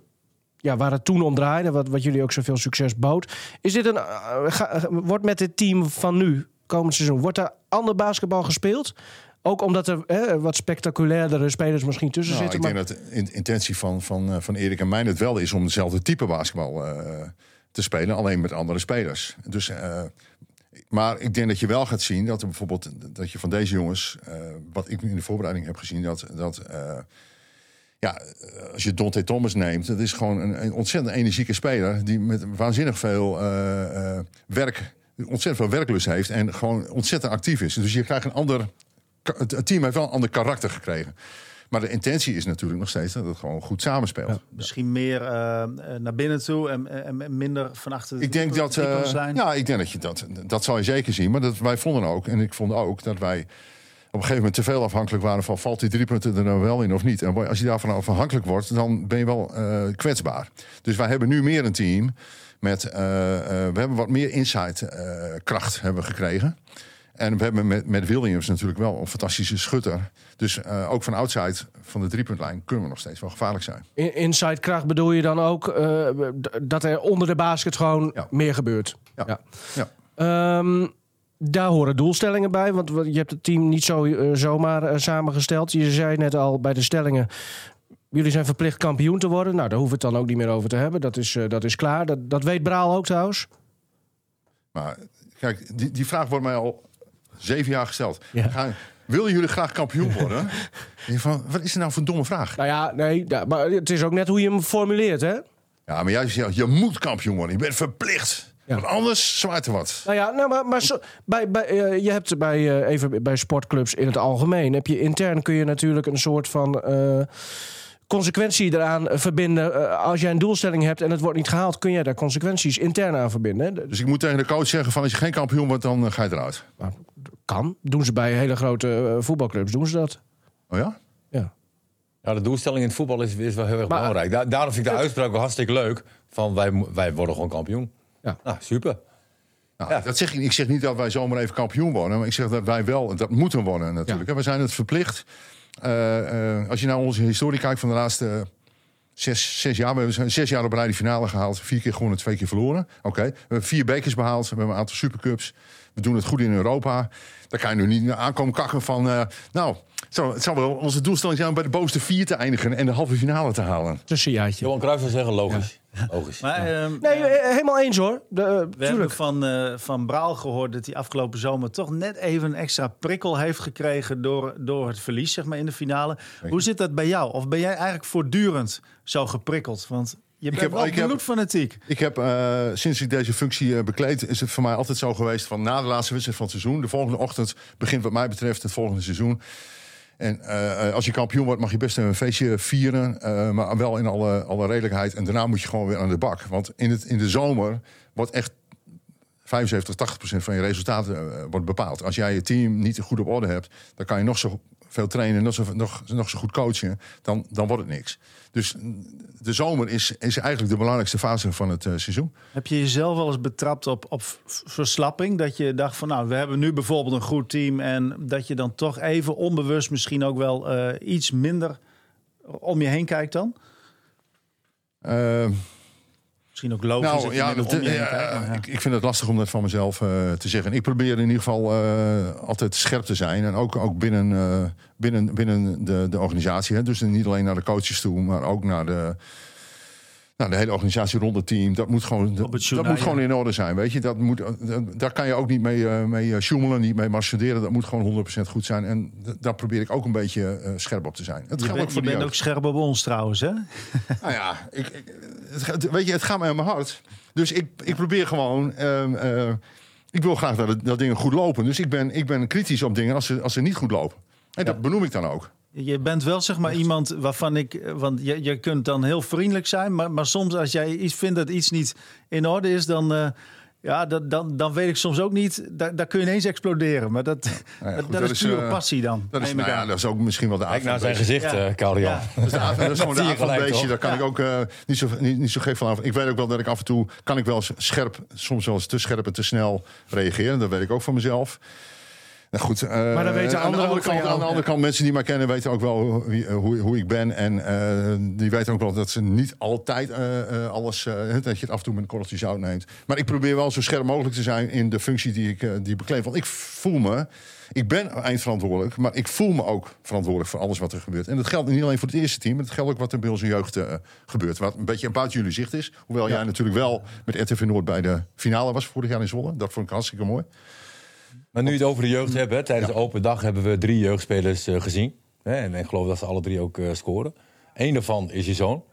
ja, waar het toen om draaide, wat, wat jullie ook zoveel succes bood. Is dit een, eh, ga- wordt met dit team van nu, komend seizoen, wordt daar ander basketbal gespeeld? Ook omdat er hè, wat spectaculairdere spelers misschien tussen Nou, ik zitten. denk Maar, dat de in- intentie van, van, eh, van Erik en mij het wel is om hetzelfde type basketbal eh, te spelen, alleen met andere spelers. Dus, eh, maar ik denk dat je wel gaat zien dat er bijvoorbeeld dat je van deze jongens, eh, wat ik in de voorbereiding heb gezien, dat, dat eh, ja, als je Dante Thomas neemt, dat is gewoon een, een ontzettend energieke speler die met waanzinnig veel werk, ontzettend veel werklust heeft en gewoon ontzettend actief is. Dus je krijgt een ander, het team heeft wel een ander karakter gekregen. Maar de intentie is natuurlijk nog steeds dat het gewoon goed samenspeelt. Misschien meer eh, eh, naar binnen toe en, en, en minder van achter de Ik denk dat, eh, driepuntslijn. ja, ik denk dat je dat, dat zal je zeker zien. Maar dat, wij vonden ook, en ik vond ook dat wij op een gegeven moment te veel afhankelijk waren van valt die drie punten er nou wel in of niet. En als je daarvan afhankelijk wordt, dan ben je wel eh, kwetsbaar. Dus wij hebben nu meer een team met, we hebben wat meer inside eh, kracht hebben gekregen. En we hebben met, met Williams natuurlijk wel een fantastische schutter. Dus eh, ook van outside van de driepuntlijn kunnen we nog steeds wel gevaarlijk zijn. in, inside kracht bedoel je dan ook eh, dat er onder de basket gewoon Ja. meer gebeurt? Ja. Ja. Ehm, daar horen doelstellingen bij, want je hebt het team niet zo eh, zomaar samengesteld. Je zei net al bij de stellingen, jullie zijn verplicht kampioen te worden. Nou, daar hoeven we het dan ook niet meer over te hebben. Dat is, dat is klaar. Dat, dat weet Braal ook trouwens. Maar kijk, die, die vraag wordt mij al zeven jaar gesteld. Ja. Gaan, willen jullie graag kampioen worden? Van, wat is er nou voor een domme vraag? Nou ja, nee, ja, maar het is ook net hoe je hem formuleert, hè? Ja, maar jij zegt, je moet kampioen worden. Je bent verplicht. Ja. Want anders zwaait er wat. Nou ja, nou, maar, maar zo, bij, bij, eh, je hebt bij, eh, even bij sportclubs in het algemeen... heb je intern kun je natuurlijk een soort van... eh, consequentie eraan verbinden. Eh, als jij een doelstelling hebt en het wordt niet gehaald... kun jij daar consequenties intern aan verbinden. Dus ik moet tegen de coach zeggen van als je geen kampioen wordt, dan eh, ga je eruit. Nou, kan. Doen ze bij hele grote eh, voetbalclubs, doen ze dat. Oh ja? Ja. Ja, de doelstelling in het voetbal is, is wel heel erg Maar- belangrijk. Da- daarom vind ik de uitspraak wel hartstikke leuk. Van wij, wij worden gewoon kampioen. Ja. Nou, super. Nou, Ja. dat zeg ik, ik zeg niet dat wij zomaar even kampioen worden. Maar ik zeg dat wij wel, dat moeten worden natuurlijk. We zijn het verplicht. Eh, eh, als je naar onze historie kijkt van de laatste zes, zes jaar. We hebben zes jaar op rij de finale gehaald. Vier keer gewonnen, twee keer verloren. Oké. We hebben vier bekers behaald. We hebben een aantal supercups. We doen het goed in Europa. Daar kan je nu niet aankomen kakken van... eh, nou, het zou, het zou wel onze doelstelling zijn om bij de bovenste vier te eindigen... en de halve finale te halen. Tussenjaartje. Johan Cruijff zou zeggen, logisch. Logisch. Maar, Ja. ehm, Nee, eh, helemaal eens hoor. De, eh, We hebben van, eh, van Braal gehoord dat hij afgelopen zomer toch net even een extra prikkel heeft gekregen door, door het verlies zeg maar, in de finale. Hoe zit dat bij jou? Of ben jij eigenlijk voortdurend zo geprikkeld? Want je bent heb- wel ik heb- bloedfanatiek. Ik heb eh, sinds ik deze functie bekleed, is het voor mij altijd zo geweest van na de laatste wedstrijd van het seizoen. De volgende ochtend begint wat mij betreft het volgende seizoen. En eh, als je kampioen wordt, mag je best een feestje vieren. eh, maar wel in alle, alle redelijkheid. En daarna moet je gewoon weer aan de bak. Want in, het, in de zomer wordt echt 75, 80 procent van je resultaten eh, wordt bepaald. Als jij je team niet goed op orde hebt, dan kan je nog zo veel trainen, nog zo, nog, nog zo goed coachen, dan, dan wordt het niks. Dus de zomer is, is eigenlijk de belangrijkste fase van het eh, seizoen. Heb je jezelf wel eens betrapt op, op verslapping? Dat je dacht van nou, we hebben nu bijvoorbeeld een goed team. En dat je dan toch even onbewust misschien ook wel eh, iets minder om je heen kijkt dan? Eh, Misschien ook logisch nou je ja, minder dat, om je heen ja, kijkt. maar ja. Ik, ik vind het lastig om dat van mezelf eh, te zeggen. Ik probeer in ieder geval eh, altijd scherp te zijn. En ook, ook binnen, eh, binnen, binnen de, de organisatie. Hè. Dus niet alleen naar de coaches toe, maar ook naar de, nou, de hele organisatie rond het team. Dat moet gewoon, dat, moet gewoon in orde zijn. Weet je? Dat moet, dat- daar kan je ook niet mee, eh, mee eh, niet mee marchanderen. Dat moet gewoon 100% goed zijn. En daar probeer ik ook een beetje eh, scherp op te zijn. Het Je geldt ook bent, voor je bent jeugd. ook scherp op ons trouwens, hè? Nou ja, ik, ik- het, gaat- weet je, het gaat mij aan mijn hart. Dus ik, ik probeer gewoon. ehm, eh, ik wil graag dat, het- dat dingen goed lopen. Dus ik ben, ik ben kritisch op dingen als ze, als ze niet goed lopen. En dat benoem ik dan ook. Je bent wel zeg maar iemand waarvan ik, want je, je kunt dan heel vriendelijk zijn, maar, maar soms als jij iets vindt dat iets niet in orde is, dan, eh, ja, dat, dan, dan weet ik soms ook niet, daar, daar kun je ineens exploderen. Maar dat, Nou ja, dat, goed, dat dat is pure eh, passie dan. Dat is, neem ik nou ja, aan. dat is ook misschien wel de Kijk avond. naar zijn gezicht, Ja. eh Karel Jan. Ja. Dat is, de avond- dat is gewoon de? Daar kan ik ook eh, niet, zo, niet, niet zo gek van af. Ik weet ook wel dat ik af en toe kan ik wel scherp, soms wel eens te scherp en te snel reageren. Dat weet ik ook van mezelf. Nou goed, eh, Maar dan weten aan de andere kant, aan de andere kant, mensen die mij kennen weten ook wel hoe, wie- hoe, hoe ik ben. En eh, die weten ook wel dat ze niet altijd eh, eh, alles, eh, dat je het af en toe met een korreltje zout neemt. Maar ik probeer wel zo scherp mogelijk te zijn in de functie die ik, eh, die ik bekleed. Want ik voel me, ik ben eindverantwoordelijk, maar ik voel me ook verantwoordelijk voor alles wat er gebeurt. En dat geldt niet alleen voor het eerste team, maar dat geldt ook wat er bij onze jeugd eh, gebeurt. Wat een beetje buiten jullie zicht is. Hoewel jij natuurlijk wel met RTV Noord bij de finale was vorig jaar in Zwolle. Dat vond ik hartstikke mooi. Maar nu je het over de jeugd hebt, hè, tijdens de open dag hebben we drie jeugdspelers eh, gezien. Hè, en ik geloof dat ze alle drie ook eh, scoren. Eén daarvan is je zoon.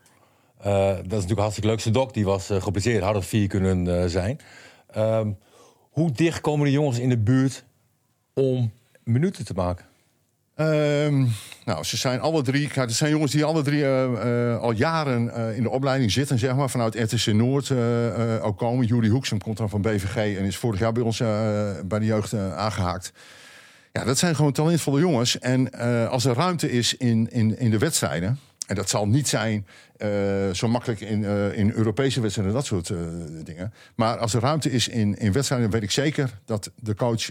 Eh, dat is natuurlijk hartstikke leuk. Sedok die was geblesseerd, had het vier kunnen zijn. Ehm, hoe dicht komen de jongens in de buurt om minuten te maken? Ehm, nou, ze zijn alle drie. Het zijn jongens die alle drie eh, eh, al jaren eh, in de opleiding zitten, zeg maar, vanuit RTC Noord ook komen. Julie Hoeksem komt dan van BVG en is vorig jaar bij ons bij de jeugd eh, aangehaakt. Ja, dat zijn gewoon talentvolle jongens. En als er ruimte is in, in, in de wedstrijden. En dat zal niet zijn uh, zo makkelijk in, uh, in Europese wedstrijden, dat soort uh, dingen. Maar als er ruimte is in, in wedstrijden, weet ik zeker dat de coach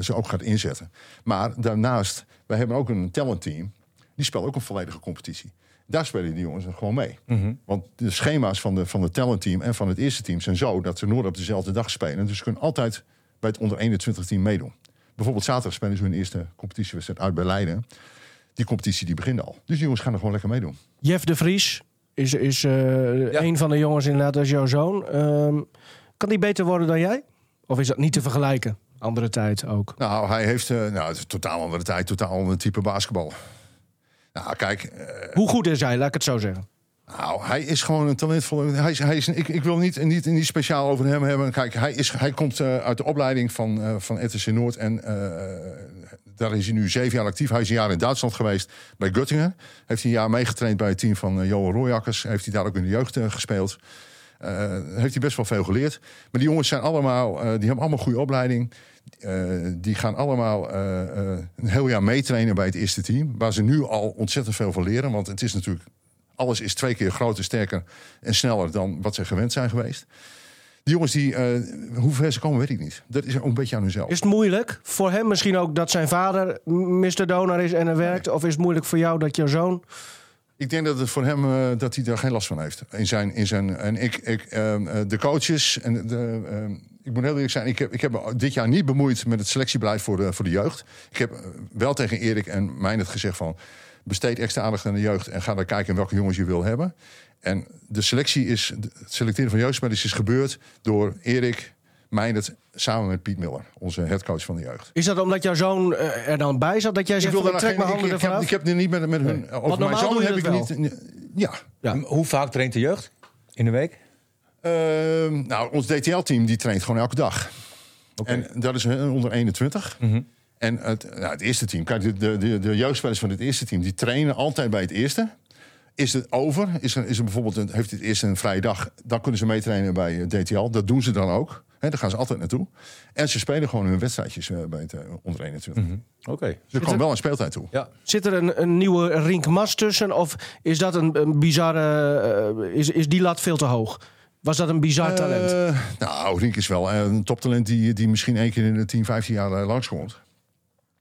ze ook gaat inzetten. Maar daarnaast, wij hebben ook een talentteam. Die speelt ook een volledige competitie. Daar spelen die jongens gewoon mee. Mm -hmm. Want de schema's van, de, van het talentteam en van het eerste team zijn zo dat ze nooit op dezelfde dag spelen. Dus ze kunnen altijd bij het onder 21 team meedoen. Bijvoorbeeld zaterdag spelen ze hun eerste competitiewedstrijd uit bij Leiden. Die competitie die begint al. Dus die jongens gaan er gewoon lekker meedoen. Jeff de Vries is, is uh, ja. een van de jongens inderdaad als jouw zoon. Um, kan die beter worden dan jij? Of is dat niet te vergelijken? Andere tijd ook. Nou, hij heeft uh, nou, het is totaal andere tijd, totaal ander type basketbal. Nou, kijk. Uh, Hoe goed is hij, laat ik het zo zeggen? Nou, hij is gewoon een talentvolle. Hij is, hij is, ik, ik wil niet, niet, niet speciaal over hem hebben. Kijk, hij, is, hij komt uh, uit de opleiding van, uh, van RTC Noord. En daar is hij nu zeven jaar actief. Hij is een jaar in Duitsland geweest bij Göttingen. Heeft hij een jaar meegetraind bij het team van Johan Royakkers. Heeft hij daar ook in de jeugd gespeeld. heeft hij best wel veel geleerd. Maar die jongens zijn allemaal, die hebben allemaal goede opleiding. die gaan allemaal een heel jaar meetrainen bij het eerste team. Waar ze nu al ontzettend veel van leren. Want het is natuurlijk alles is twee keer groter, sterker en sneller dan wat ze gewend zijn geweest. Die jongens, die, eh, hoe ver ze komen, weet ik niet. Dat is een beetje aan hunzelf. Is het moeilijk voor hem misschien ook dat zijn vader Mr. Donar is en er werkt? Of is het moeilijk voor jou dat jouw zoon... Ik denk dat het voor hem eh, dat hij daar geen last van heeft. In zijn, in zijn, en ik, ik, ehm, eh, de coaches en de, ehm, ik moet heel eerlijk zijn, ik heb, ik heb dit jaar niet bemoeid met het selectiebeleid voor de, voor de jeugd. Ik heb wel tegen Erik en mij het gezegd van besteed extra aandacht aan de jeugd en ga dan kijken welke jongens je wil hebben. En de selectie is, het selecteren van jeugdspelers is gebeurd door Erik, Meindert, samen met Piet Miller, onze headcoach van de jeugd. Is dat omdat jouw zoon eh, er dan bij zat dat jij zegt, wil van, ik daar trek geen- mijn handen ik, heb, ik heb er niet met, met hun over mijn normaal zoon doe je heb ik dat niet. Ja. Ja. Hoe vaak traint de jeugd in de week? Ehm, nou, ons DTL-team die traint gewoon elke dag. En dat is eh, onder 21. En het, nou, het eerste team, kijk, de, de, de, de jeugdspelers van het eerste team, die trainen altijd bij het eerste. Is het over? Is er, is er bijvoorbeeld een, heeft het eerste een vrije dag? Dan kunnen ze meetrainen bij eh, DTL. Dat doen ze dan ook. Hè, daar gaan ze altijd naartoe. En ze spelen gewoon hun wedstrijdjes eh, bij het eh, onder 21. Oké. Dus er kwam wel een speeltijd toe. Ja. Zit er een, een nieuwe Rink Mas tussen? Of is dat een, een bizarre... eh, is, is die lat veel te hoog? Was dat een bizar talent? Nou, Rink is wel een toptalent die, die misschien één keer in de 10, 15 jaar eh, langskomt.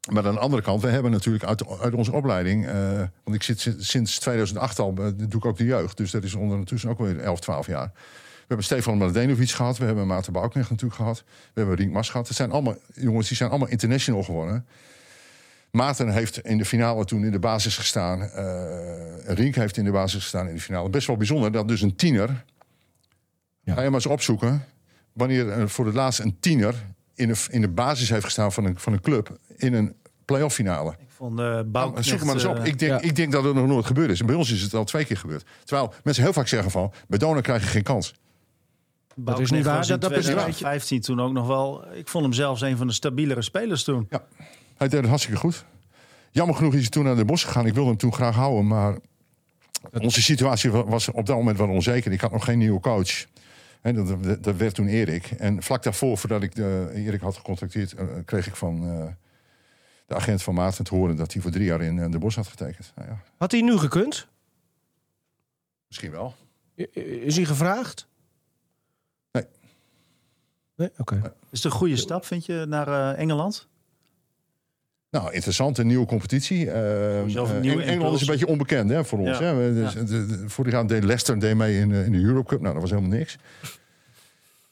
Maar aan de andere kant, we hebben natuurlijk uit, uit onze opleiding... eh, want ik zit sinds- sinds 2008 al, eh, doe ik ook de jeugd. Dus dat is ondertussen ook weer 11, 12 jaar. We hebben Stefan Mladenovic gehad. We hebben Maarten Bouknecht natuurlijk gehad. We hebben Rink Mas gehad. Het zijn allemaal jongens die zijn allemaal international geworden. Maarten heeft in de finale toen in de basis gestaan. eh Rink heeft in de basis gestaan in de finale. Best wel bijzonder dat dus een tiener... Ga je maar eens opzoeken wanneer er voor het laatst een tiener in de, in de basis heeft gestaan van een, van een club in een playoff finale. Ik vond uh, Zoek maar eens op. eh, Ik denk, ja. ik denk dat het nog nooit gebeurd is. En bij ons is het al twee keer gebeurd. Terwijl mensen heel vaak zeggen van, bij Dona krijg je geen kans. Dat is niet waar. Dat, dat is een beetje... 2015 toen ook nog wel. Ik vond hem zelfs een van de stabielere spelers toen. Ja, hij deed het hartstikke goed. Jammer genoeg is hij toen naar de bos gegaan. Ik wilde hem toen graag houden, maar onze situatie wa- was op dat moment wel onzeker. Ik had nog geen nieuwe coach. Dat, werd toen Erik. En vlak daarvoor, voordat ik de, Erik had gecontacteerd, eh, kreeg ik van eh, de agent van Maarten te horen dat hij voor drie jaar in eh, de bos had getekend. Nou ja, Had hij nu gekund? misschien wel. Is hij gevraagd? Nee. Nee? Oké. Is het een goede stap, vind je, naar eh, Engeland? Nou, interessant, een nieuwe competitie. Eh, Sowieso een eh, nieuwe Eng- Engeland impuls. is een beetje onbekend hè, voor ons. Ja. Hè? We- dus, Ja. de- de- vorig jaar deed Leicester deed mee in, de- in de Europe Cup. Nou, dat was helemaal niks.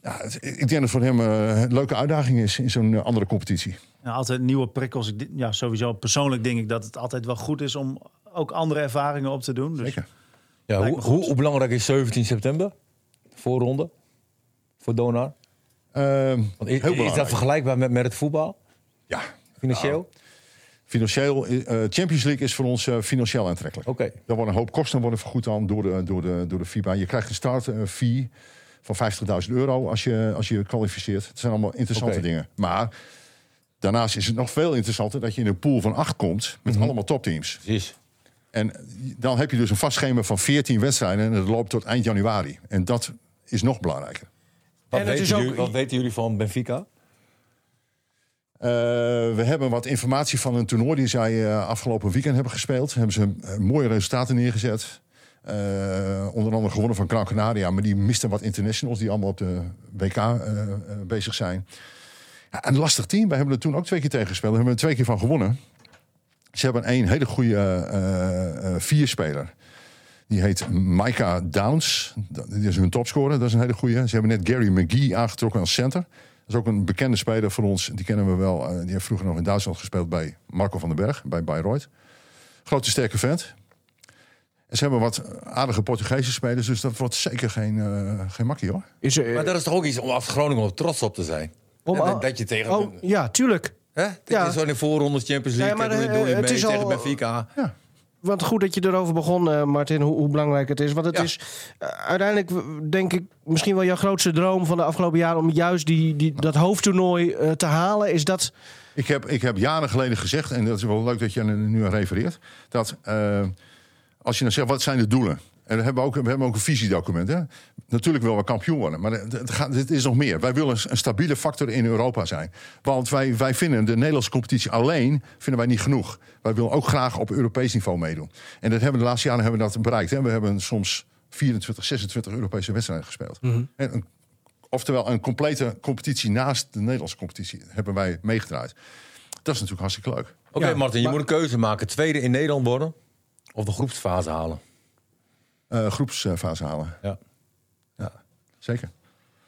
Ja, het- ik denk dat het voor hem eh, een leuke uitdaging is in zo'n eh, andere competitie. Ja, altijd nieuwe prikkels. Ja, sowieso persoonlijk denk ik dat het altijd wel goed is om ook andere ervaringen op te doen. Dus Zeker. Ja, hoe, hoe, hoe belangrijk is 17 september? Voorronde? Voor Donar? Eh, Want is, heel is dat vergelijkbaar met, met het voetbal? Ja, Financieel? Financieel, eh, Champions League is voor ons eh, financieel aantrekkelijk. Oké. Er worden een hoop kosten worden vergoed aan door de, door de, door de FIBA. Je krijgt een start eh, fee van 50.000 euro als je, als je kwalificeert. Het zijn allemaal interessante Oké. dingen. Maar daarnaast is het nog veel interessanter dat je in een pool van acht komt met Mhm. allemaal topteams. Precies. En dan heb je dus een vast schema van 14 wedstrijden en dat loopt tot eind januari. En dat is nog belangrijker. Wat, En weten is ook- jullie, wat weten jullie van Benfica? Eh, we hebben wat informatie van een toernooi die zij eh, afgelopen weekend hebben gespeeld. Hebben ze eh, mooie resultaten neergezet. Onder andere gewonnen van Gran Canaria. Maar die misten wat internationals die allemaal op de WK bezig zijn. Ja, een lastig team. Wij hebben er toen ook twee keer tegen gespeeld. Hebben we er twee keer van gewonnen. Ze hebben één hele goede vierspeler. Die heet Micah Downs. Dat is hun topscorer. Dat is een hele goede. Ze hebben net Gary McGee aangetrokken als center. Dat is ook een bekende speler voor ons. Die kennen we wel. Eh, die heeft vroeger nog in Duitsland gespeeld bij Marco van den Berg. Bij Bayreuth. Grote sterke vent. En ze hebben wat aardige Portugese spelers. Dus dat wordt zeker geen, eh, geen makkie hoor. Is er, Maar dat is toch ook iets om als Groningen op trots op te zijn? om- Ja, dat, dat je tegen... Oh, ja, tuurlijk. Hè? Dat Ja. je zo in de voorronde Champions League... Nee, maar, doe je- eh, je het mee is tegen al- Benfica. Want goed dat je erover begon, eh, Martin, hoe, hoe belangrijk het is. Want het Ja. is eh, uiteindelijk, denk ik, misschien wel jouw grootste droom van de afgelopen jaren... om juist die, die, dat hoofdtoernooi eh, te halen. Is dat... Ik heb, ik heb jaren geleden gezegd, en dat is wel leuk dat je er nu aan refereert, dat eh, als je dan zegt, wat zijn de doelen? En we hebben ook, we hebben ook een visiedocument. Hè? Natuurlijk willen we kampioen worden, maar het, het gaat, het is nog meer. Wij willen een stabiele factor in Europa zijn. Want wij, wij vinden de Nederlandse competitie alleen vinden wij niet genoeg. Wij willen ook graag op Europees niveau meedoen. En dat hebben we de laatste jaren hebben we dat bereikt. Hè? We hebben soms 24, 26 Europese wedstrijden gespeeld. En een oftewel een complete competitie naast de Nederlandse competitie, hebben wij meegedraaid. Dat is natuurlijk hartstikke leuk. Oké, Ja, Martin, je maar- moet een keuze maken. Tweede in Nederland worden of de groepsfase halen. Eh, groepsfase halen. Ja. Ja, zeker.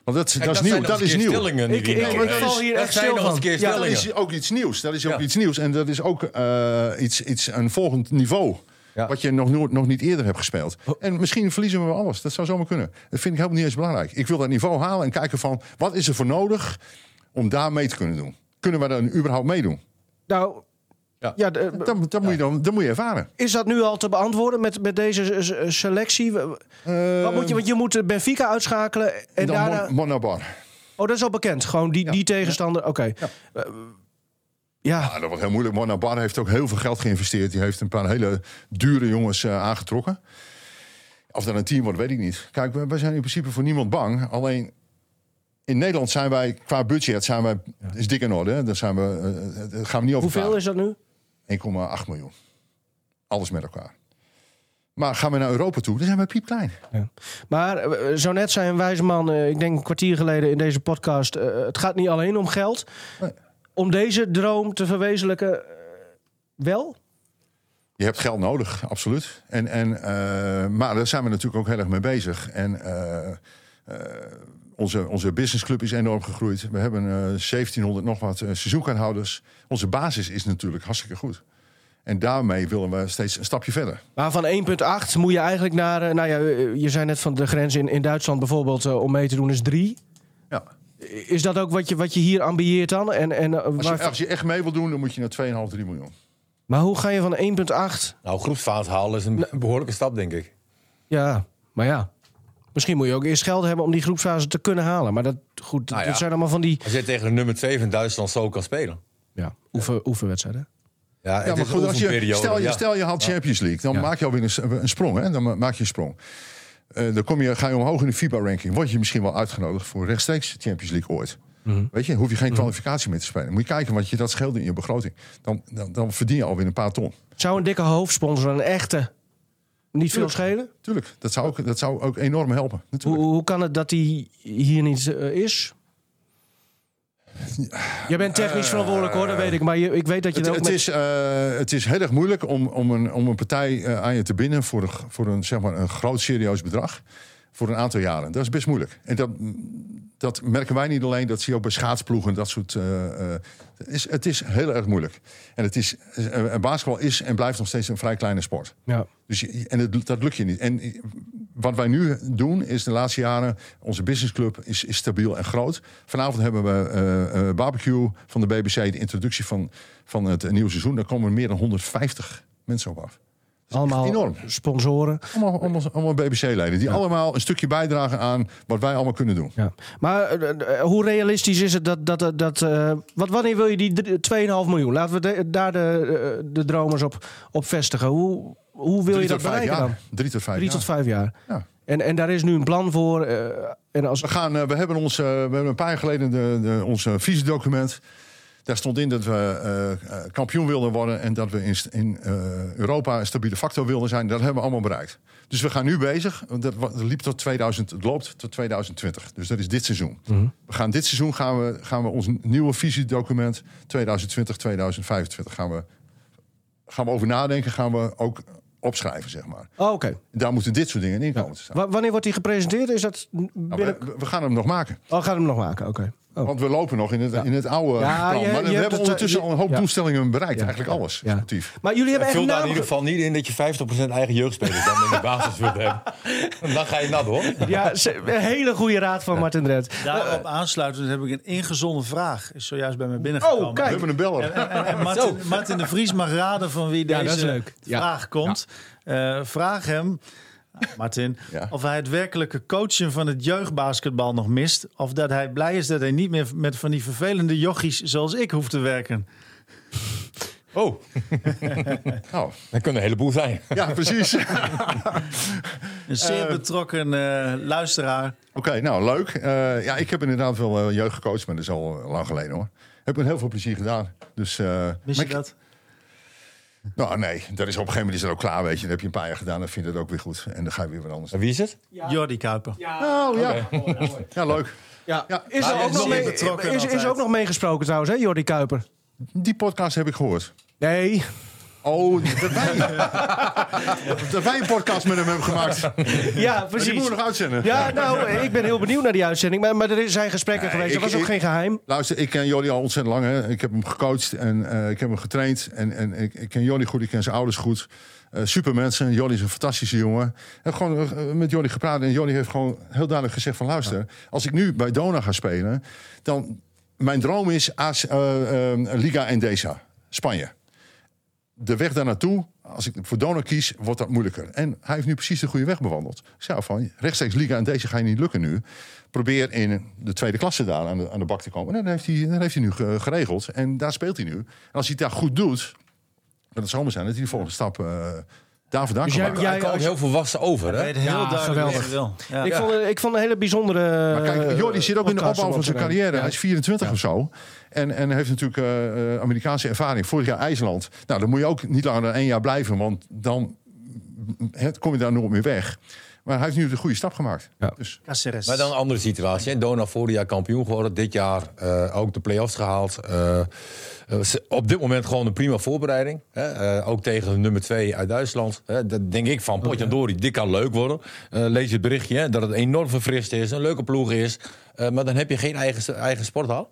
Want dat, Kijk, dat is nieuw. Dat is nieuw. stellingen Ik- die ik- nou- ik val hier echt stil van. een keer Ja, Dat is ook iets nieuws. Dat is ook Ja. iets nieuws. En dat is ook eh, iets, iets, een volgend niveau. Ja. Wat je nog, nooit- nog niet eerder hebt gespeeld. En misschien verliezen we wel alles. Dat zou zomaar kunnen. Dat vind ik helemaal niet eens belangrijk. Ik wil dat niveau halen en kijken van... wat is er voor nodig om daar mee te kunnen doen? Kunnen we dan überhaupt meedoen? Nou, Ja. ja. de- Dat, dat, moet, je dan, dat moet je ervaren. is dat nu al te beantwoorden met, met deze selectie? Wat moet je, want je moet Benfica uitschakelen en En dan daarna... Mon- Monabar. Oh, dat is al bekend. Gewoon die, die tegenstander. Oké. Eh, Ja. Ja, dat wordt heel moeilijk. Monabar heeft ook heel veel geld geïnvesteerd. Die heeft een paar hele dure jongens eh, aangetrokken. Of dat een team wordt, weet ik niet. Kijk, wij zijn in principe voor niemand bang. Alleen in Nederland zijn wij qua budget zijn wij, is dik in orde. Hè? Daar zijn we, eh, eh, gaan we niet over Hoeveel is dat nu? 1,8 miljoen. Alles met elkaar. Maar gaan we naar Europa toe, dan zijn we piepklein. Maar eh, zo net zei een wijze man, eh, ik denk een kwartier geleden in deze podcast... eh, het gaat niet alleen om geld. Nee. Om deze droom te verwezenlijken, eh, wel? Je hebt geld nodig, absoluut. En, en, eh, maar daar zijn we natuurlijk ook heel erg mee bezig. En eh, eh, onze, onze businessclub is enorm gegroeid. We hebben eh 1700 nog wat eh, seizoenkaarthouders. Onze basis is natuurlijk hartstikke goed. En daarmee willen we steeds een stapje verder. Maar van 1,8 moet je eigenlijk naar... eh, nou ja, eh, je zei net van de grens in, in Duitsland bijvoorbeeld eh, om mee te doen is 3. Ja. Is dat ook wat je, wat je hier ambieert dan? En, en, eh, Als, je, waar- als je echt mee wil doen, dan moet je naar 2,5, 3 miljoen. Maar hoe ga je van 1,8... Nou, groepsfase halen is een behoorlijke stap, denk ik. Ja, maar ja. Misschien moet je ook eerst geld hebben om die groepsfase te kunnen halen. Maar dat, goed, Nou ja. dat zijn allemaal van die Als je tegen de nummer 2 van Duitsland zo kan spelen. ja, oefen, oefenwedstrijden. Ja, het Ja, maar is goed, een als je, stel, je, ja. stel je haalt Champions League, dan Ja. maak je alweer een, een sprong. Hè? Dan ma- maak je een sprong. Eh, dan kom je, ga je omhoog in de FIBA-ranking. Word je misschien wel uitgenodigd voor rechtstreeks Champions League ooit. Mhm. Weet je, hoef je geen kwalificatie meer te spelen. Moet je kijken wat je dat scheelt in je begroting. Dan, dan, dan verdien je alweer een paar ton. Zou een dikke hoofdsponsor, een echte, niet veel schelen? Tuurlijk, dat zou ook, dat zou ook enorm helpen. Hoe, hoe kan het dat die hier niet eh, is? Jij bent technisch verantwoordelijk hoor, dat weet ik. Maar je, ik weet dat je Het, ook het, met... is, eh, het is heel erg moeilijk om, om, een, om een partij eh, aan je te binden voor, een, voor een, zeg maar, een groot serieus bedrag. Voor een aantal jaren. Dat is best moeilijk. En dat, dat merken wij niet alleen, dat zie je ook bij schaatsploegen. Dat soort, eh, eh, het, is, het is heel erg moeilijk. En het is, eh, basketbal is en blijft nog steeds een vrij kleine sport. Ja. Dus je, en het, dat lukt je niet. En wat wij nu doen is de laatste jaren... onze businessclub is, is stabiel en groot. Vanavond hebben we barbecue van de BBC... de introductie van, van het nieuwe seizoen. Daar komen meer dan 150 mensen op af. Allemaal enorm. sponsoren. Allemaal, allemaal, allemaal BBC-leden. Die allemaal een stukje bijdragen aan wat wij allemaal kunnen doen. Ja. Maar eh, eh, hoe realistisch is het dat... dat, dat eh, wat, wanneer wil je die drie- 2,5 miljoen? Laten we de- daar de, eh, de dromers op, op vestigen. Hoe, hoe wil je dat bereiken dan? Drie tot vijf Drie jaar. tot vijf jaar. Ja. En, en daar is nu een plan voor. eh, en als, We, gaan, eh, we hebben ons, eh, we hebben een paar jaar geleden de, de, ons eh, visiedocument. Daar stond in dat we eh, eh, kampioen wilden worden en dat we in, in eh, Europa een stabiele factor wilden zijn. Dat hebben we allemaal bereikt. Dus we gaan nu bezig. Dat, liep tot 2000, het loopt tot 2020. Dus dat is dit seizoen. We gaan dit seizoen gaan we, gaan we ons nieuwe visiedocument 2020, 2025 gaan we, gaan we over nadenken. Gaan we ook opschrijven, zeg maar. oh, Oké. Daar moeten dit soort dingen in komen te staan. Wa- Wanneer wordt die gepresenteerd? Is dat Nou, binnen... we, we gaan hem nog maken. Oh, gaat hem nog maken? Oké. Oh. Want we lopen nog in het, in het oude Ja, plan. je- maar we hebben het, ondertussen eh, al een hoop ja. doelstellingen bereikt. Ja. Eigenlijk alles. Ja. Maar jullie hebben echt Vul daar in ieder geval niet in dat je 50% eigen jeugdspelers dan in de basis wilt hebben. Dan ga je nat hoor. Ja, een hele goede raad van Martin Drent. Daarop aansluitend heb ik een ingezonden vraag. Is zojuist bij mij binnengekomen. Oh, kijk. We hebben een beller. En, en, en Martin, Martin de Vries mag raden van wie deze vraag komt. Eh, vraag hem, Martin, Ja. of hij het werkelijke coachen van het jeugdbasketbal nog mist. Of dat hij blij is dat hij niet meer met van die vervelende jochies zoals ik hoeft te werken. Oh, Nou, dat kunnen een heleboel zijn. ja, precies. Oké, Een zeer betrokken eh, luisteraar. nou leuk. Eh, ja, ik heb inderdaad wel eh, jeugd gecoacht, maar dat is al eh, lang geleden hoor. Heb met heel veel plezier gedaan. Dus, eh, maar je ik- dat? Nou, nee, dat is op een gegeven moment is het ook klaar, weet je. Dan heb je een paar jaar gedaan, dan vind je het ook weer goed. En dan ga je weer wat anders En wie is het? Jordi Kuiper. Oh, ja. Ja, leuk. Ja. Ja. Is er hij ook is nog, mee, betrokken is, is altijd. ook nog meegesproken trouwens, hè, Jordi Kuiper? Die podcast heb ik gehoord. Nee. Oh, dat wij, dat wij een podcast met hem hebben gemaakt. Ja, die precies. moeten we nog uitzenden. Ja, nou, ik ben heel benieuwd naar die uitzending. Maar, maar er zijn gesprekken Nee, geweest. ik- Dat was ook ik- geen geheim. Luister, ik ken Jordi al ontzettend lang. Hè. Ik heb hem gecoacht en eh, ik heb hem getraind. En, en ik, ik ken Jordi goed, ik ken zijn ouders goed. Eh super mensen. Jordi is een fantastische jongen. Ik heb gewoon eh, met Jordi gepraat. En Jordi heeft gewoon heel duidelijk gezegd van... luister, als ik nu bij Dona ga spelen... dan mijn droom is AS, Liga Endesa, Spanje. De weg daar naartoe, als ik voor Dona kies, wordt dat moeilijker. En hij heeft nu precies de goede weg bewandeld. Ik zei van, rechtstreeks Liga Endesa ga je niet lukken nu. Probeer in de tweede klasse daar aan de, aan de bak te komen. En dat heeft hij, heeft hij nu ge- geregeld. En daar speelt hij nu. En als hij het daar goed doet, kan het zomaar zijn dat hij de volgende stap eh daar vandaan Dus kan jij- komt als- heel volwassen over, hè? heel geweldig. Ik, vond, ik vond een hele bijzondere. Maar kijk, Jordi zit ook in de opbouw van zijn carrière. Hij is 24 of zo. En, en heeft natuurlijk eh, eh, Amerikaanse ervaring. Vorig jaar IJsland. Nou, dan moet je ook niet langer dan één jaar blijven. Want dan het, kom je daar nooit meer weg. Maar hij heeft nu de goede stap gemaakt. Ja. Dus, Caceres. Maar dan een andere situatie. hè. Dona vorig jaar kampioen geworden. Dit jaar eh, ook de play-offs gehaald. Eh, eh, op dit moment gewoon een prima voorbereiding. Hè. Eh, ook tegen de nummer 2 uit Duitsland. Hè. Dat denk ik van Potjandori, dit kan leuk worden. Eh, lees je het berichtje hè, dat het enorm verfrist is. Een leuke ploeg is. Eh, maar dan heb je geen eigen, eigen sporthal.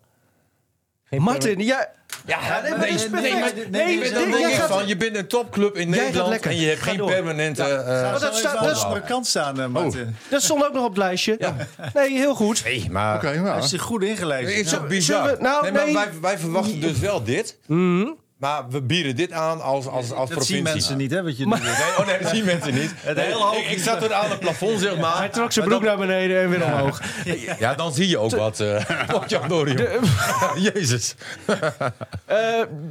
Geen Martin, ja, Ja, nee, maar nee, dat is nee, perfect. maar- Nee, nee, dit- dan denk jij ik gaat- van, je bent een topclub in Jij Nederland en je hebt Ga geen door. permanente... eh, Ga dat dat staat- is- andere kant staan, eh, Martin. dat stond ook nog op het lijstje. Nee, heel goed. Nee, maar... Nou. Hij is zich goed ingelezen. Het is Ja. bizar. nou, nee, maar wij, wij verwachten dus wel dit. Maar we bieden dit aan als, als, als Dat provincie. zien mensen niet, hè, wat je. Nee, oh nee, dat zien mensen niet. Nee, hoofd ik, ik zat er aan het plafond, zeg maar. Hij trok zijn broek naar beneden en weer omhoog. Ja, dan zie je ook wat. Uh, Jezus. Eh,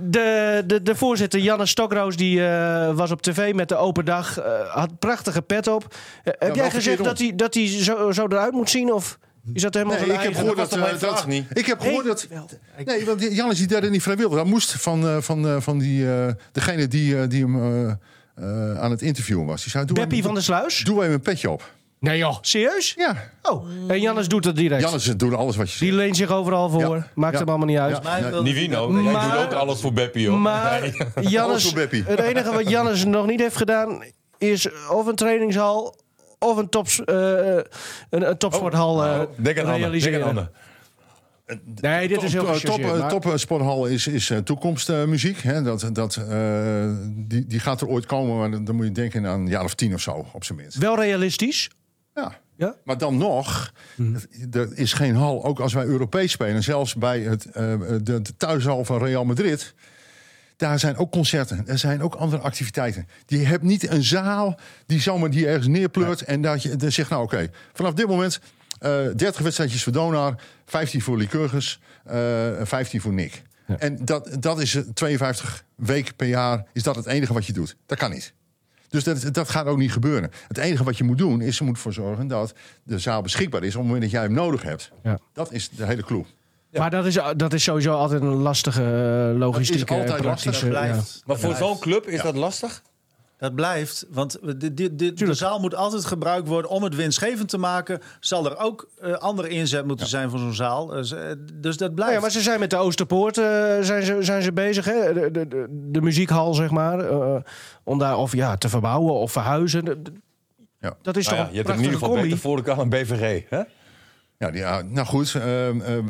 de, de, de voorzitter Janne Stokroos die, eh, was op tv met de open dag. eh, had prachtige pet op. Eh, heb jij gezegd dat hij, dat hij zo, zo eruit moet zien? Of is dat helemaal Nee, ik heb gehoord dat dat... eh, dat niet? ik heb gehoord Nee, dat... wel. Nee, want Jan is die derde niet vrijwillig. Dat moest van, eh, van, eh, van die, eh, degene die, eh, die hem eh, eh, aan het interviewen was. Die zei, doe Beppie van der Sluis? Doe even een petje op. Nee joh, serieus? Ja, Oh, en Jannes doet dat direct. Jannes doet alles wat je Die zegt. leent zich overal voor. Ja. Maakt Ja. hem allemaal niet uit. Ja. Wil- Nivino, Maar- jij doet ook alles voor Beppie, hoor. Maar Nee. Alles Jannes, voor Beppie. het enige wat Jannes nog niet heeft gedaan... is of een trainingshal of een, tops, eh, een, een topsporthal eh, Denk aan Anne. Denk realiseren. aan Anne. Nee, dit is heel Top, eh, top, eh, Topsporthal is, is eh, toekomstmuziek. hè. dat, dat, eh, die, die gaat er ooit komen, maar dan, moet je denken aan een jaar of tien of zo, op zijn minst. Wel realistisch. Ja. Ja? Maar dan nog, er is geen hal, ook als wij Europees spelen, zelfs bij het, eh, de, de thuishal van Real Madrid. Daar zijn ook concerten, er zijn ook andere activiteiten. Je hebt niet een zaal die zomaar die ergens neerpleurt en dat je dan zegt, nou oké, vanaf dit moment eh 30 wedstrijdjes voor Donar, 15 voor Lycurgus, eh 15 voor Nick. En dat, dat is eh, 52 weken per jaar, is dat het enige wat je doet. Dat kan niet. Dus dat, dat gaat ook niet gebeuren. Het enige wat je moet doen, is er moet ervoor zorgen dat de zaal beschikbaar is op het moment dat jij hem nodig hebt. Ja. Dat is de hele clue. Maar dat is, dat is sowieso altijd een lastige eh, logistieke en altijd lastig, praktische... Dat ja. blijft. Maar voor Dat zo'n club is dat lastig? Dat blijft, want de, de, de, de zaal moet altijd gebruikt worden om het winstgevend te maken. Zal er ook eh, andere inzet moeten zijn voor zo'n zaal. Dus, eh, dus dat blijft. ja, maar ze zijn met de Oosterpoort eh, zijn ze, zijn ze bezig, hè? De, de, de, de muziekhal, zeg maar. eh, om daar of ja, te verbouwen of verhuizen. De- de- Ja. Dat is Nou toch ja, een je hebt in ieder geval beter voor de kan een BVG. Hè? Ja, ja, nou goed, eh, eh,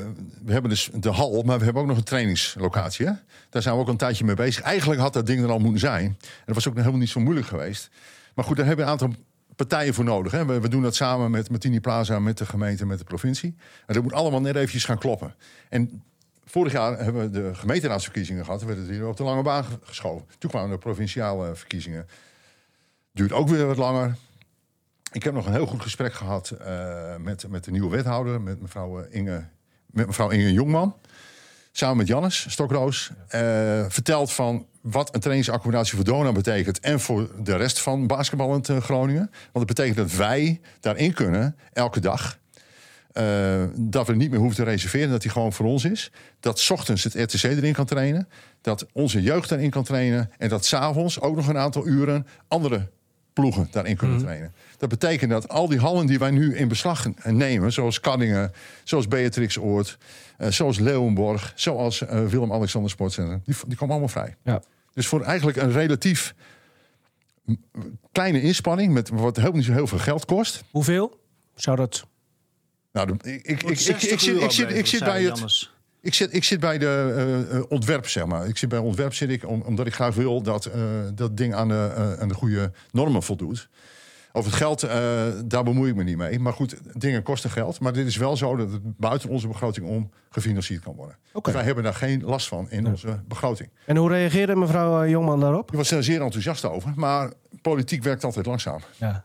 we hebben dus de hal, maar we hebben ook nog een trainingslocatie. Daar zijn we ook een tijdje mee bezig. Eigenlijk had dat ding er al moeten zijn. En dat was ook helemaal niet zo moeilijk geweest. Maar goed, daar hebben we een aantal partijen voor nodig. Hè? We, we doen dat samen met Martini Plaza, met de gemeente, met de provincie. En dat moet allemaal net eventjes gaan kloppen. En vorig jaar hebben we de gemeenteraadsverkiezingen gehad. Dan werd het hier op de lange baan ge- geschoven. Toen kwamen de provinciale verkiezingen. Duurt ook weer wat langer. Ik heb nog een heel goed gesprek gehad eh, met, met de nieuwe wethouder, met mevrouw eh, Inge, met mevrouw Inge Jongman. Samen met Jannes Stokroos. eh, verteld van wat een trainingsaccommodatie voor Dona betekent. En voor de rest van basketballend eh, Groningen. Want het betekent dat wij daarin kunnen, elke dag. dat we niet meer hoeven te reserveren, dat die gewoon voor ons is. Dat 's ochtends het RTC erin kan trainen. Dat onze jeugd erin kan trainen. En dat s'avonds ook nog een aantal uren andere ploegen daarin kunnen trainen. Dat betekent dat al die hallen die wij nu in beslag nemen, zoals Kaddingen, zoals Beatrixoord, eh, zoals Leeuwenborg, zoals eh, Willem-Alexander Sportcentrum, die, die komen allemaal vrij. Ja. Dus voor eigenlijk een relatief kleine inspanning, met wat heel, niet zo heel veel geld kost. Hoeveel zou dat... Nou, ik, ik, ik, ik, 60 ik, zit, ik, zit, ik, zit bij het. Ik, zit, ik zit bij de eh, eh, ontwerp, zeg maar. Ik zit bij ontwerp zit ik om- omdat ik graag wil dat eh, dat ding aan de, aan de goede normen voldoet. Over het geld, daar bemoei ik me niet mee. Maar goed, dingen kosten geld. Maar dit is wel zo dat het buiten onze begroting om gefinancierd kan worden. Oké. Dus wij hebben daar geen last van in onze begroting. En hoe reageerde mevrouw Jongman daarop? Ik was er zeer enthousiast over. Maar politiek werkt altijd langzaam. Ja.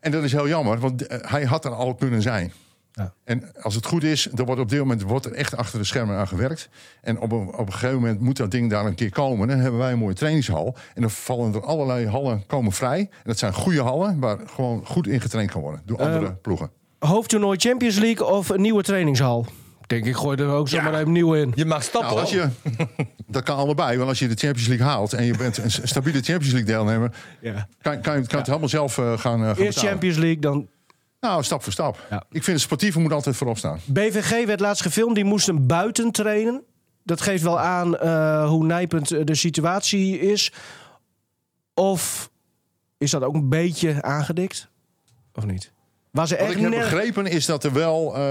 En dat is heel jammer, want hij had er al kunnen zijn. Ja. En als het goed is, dan wordt op dit moment wordt er echt achter de schermen aan gewerkt. En op een, op een gegeven moment moet dat ding daar een keer komen. Dan hebben wij een mooie trainingshal. En dan vallen er allerlei hallen komen vrij. En dat zijn goede hallen waar gewoon goed ingetraind kan worden door andere ploegen. Hoofdtoernooi Champions League of een nieuwe trainingshal? Ik denk, ik gooi er ook zomaar even nieuw in. Je mag stappen. Nou, als je, dat kan allebei. Want als je de Champions League haalt en je bent een stabiele Champions League deelnemer, Ja. kan, kan kan je het helemaal zelf eh, gaan, eh, gaan Eerst betalen. Champions League, dan Nou, stap voor stap. Ja. Ik vind het sportieve moet altijd voorop staan. BVG werd laatst gefilmd, die moesten buiten trainen. Dat geeft wel aan eh, hoe nijpend eh, de situatie is. Of is dat ook een beetje aangedikt? Of niet? Was er Wat echt ik heb begrepen is dat er wel, eh,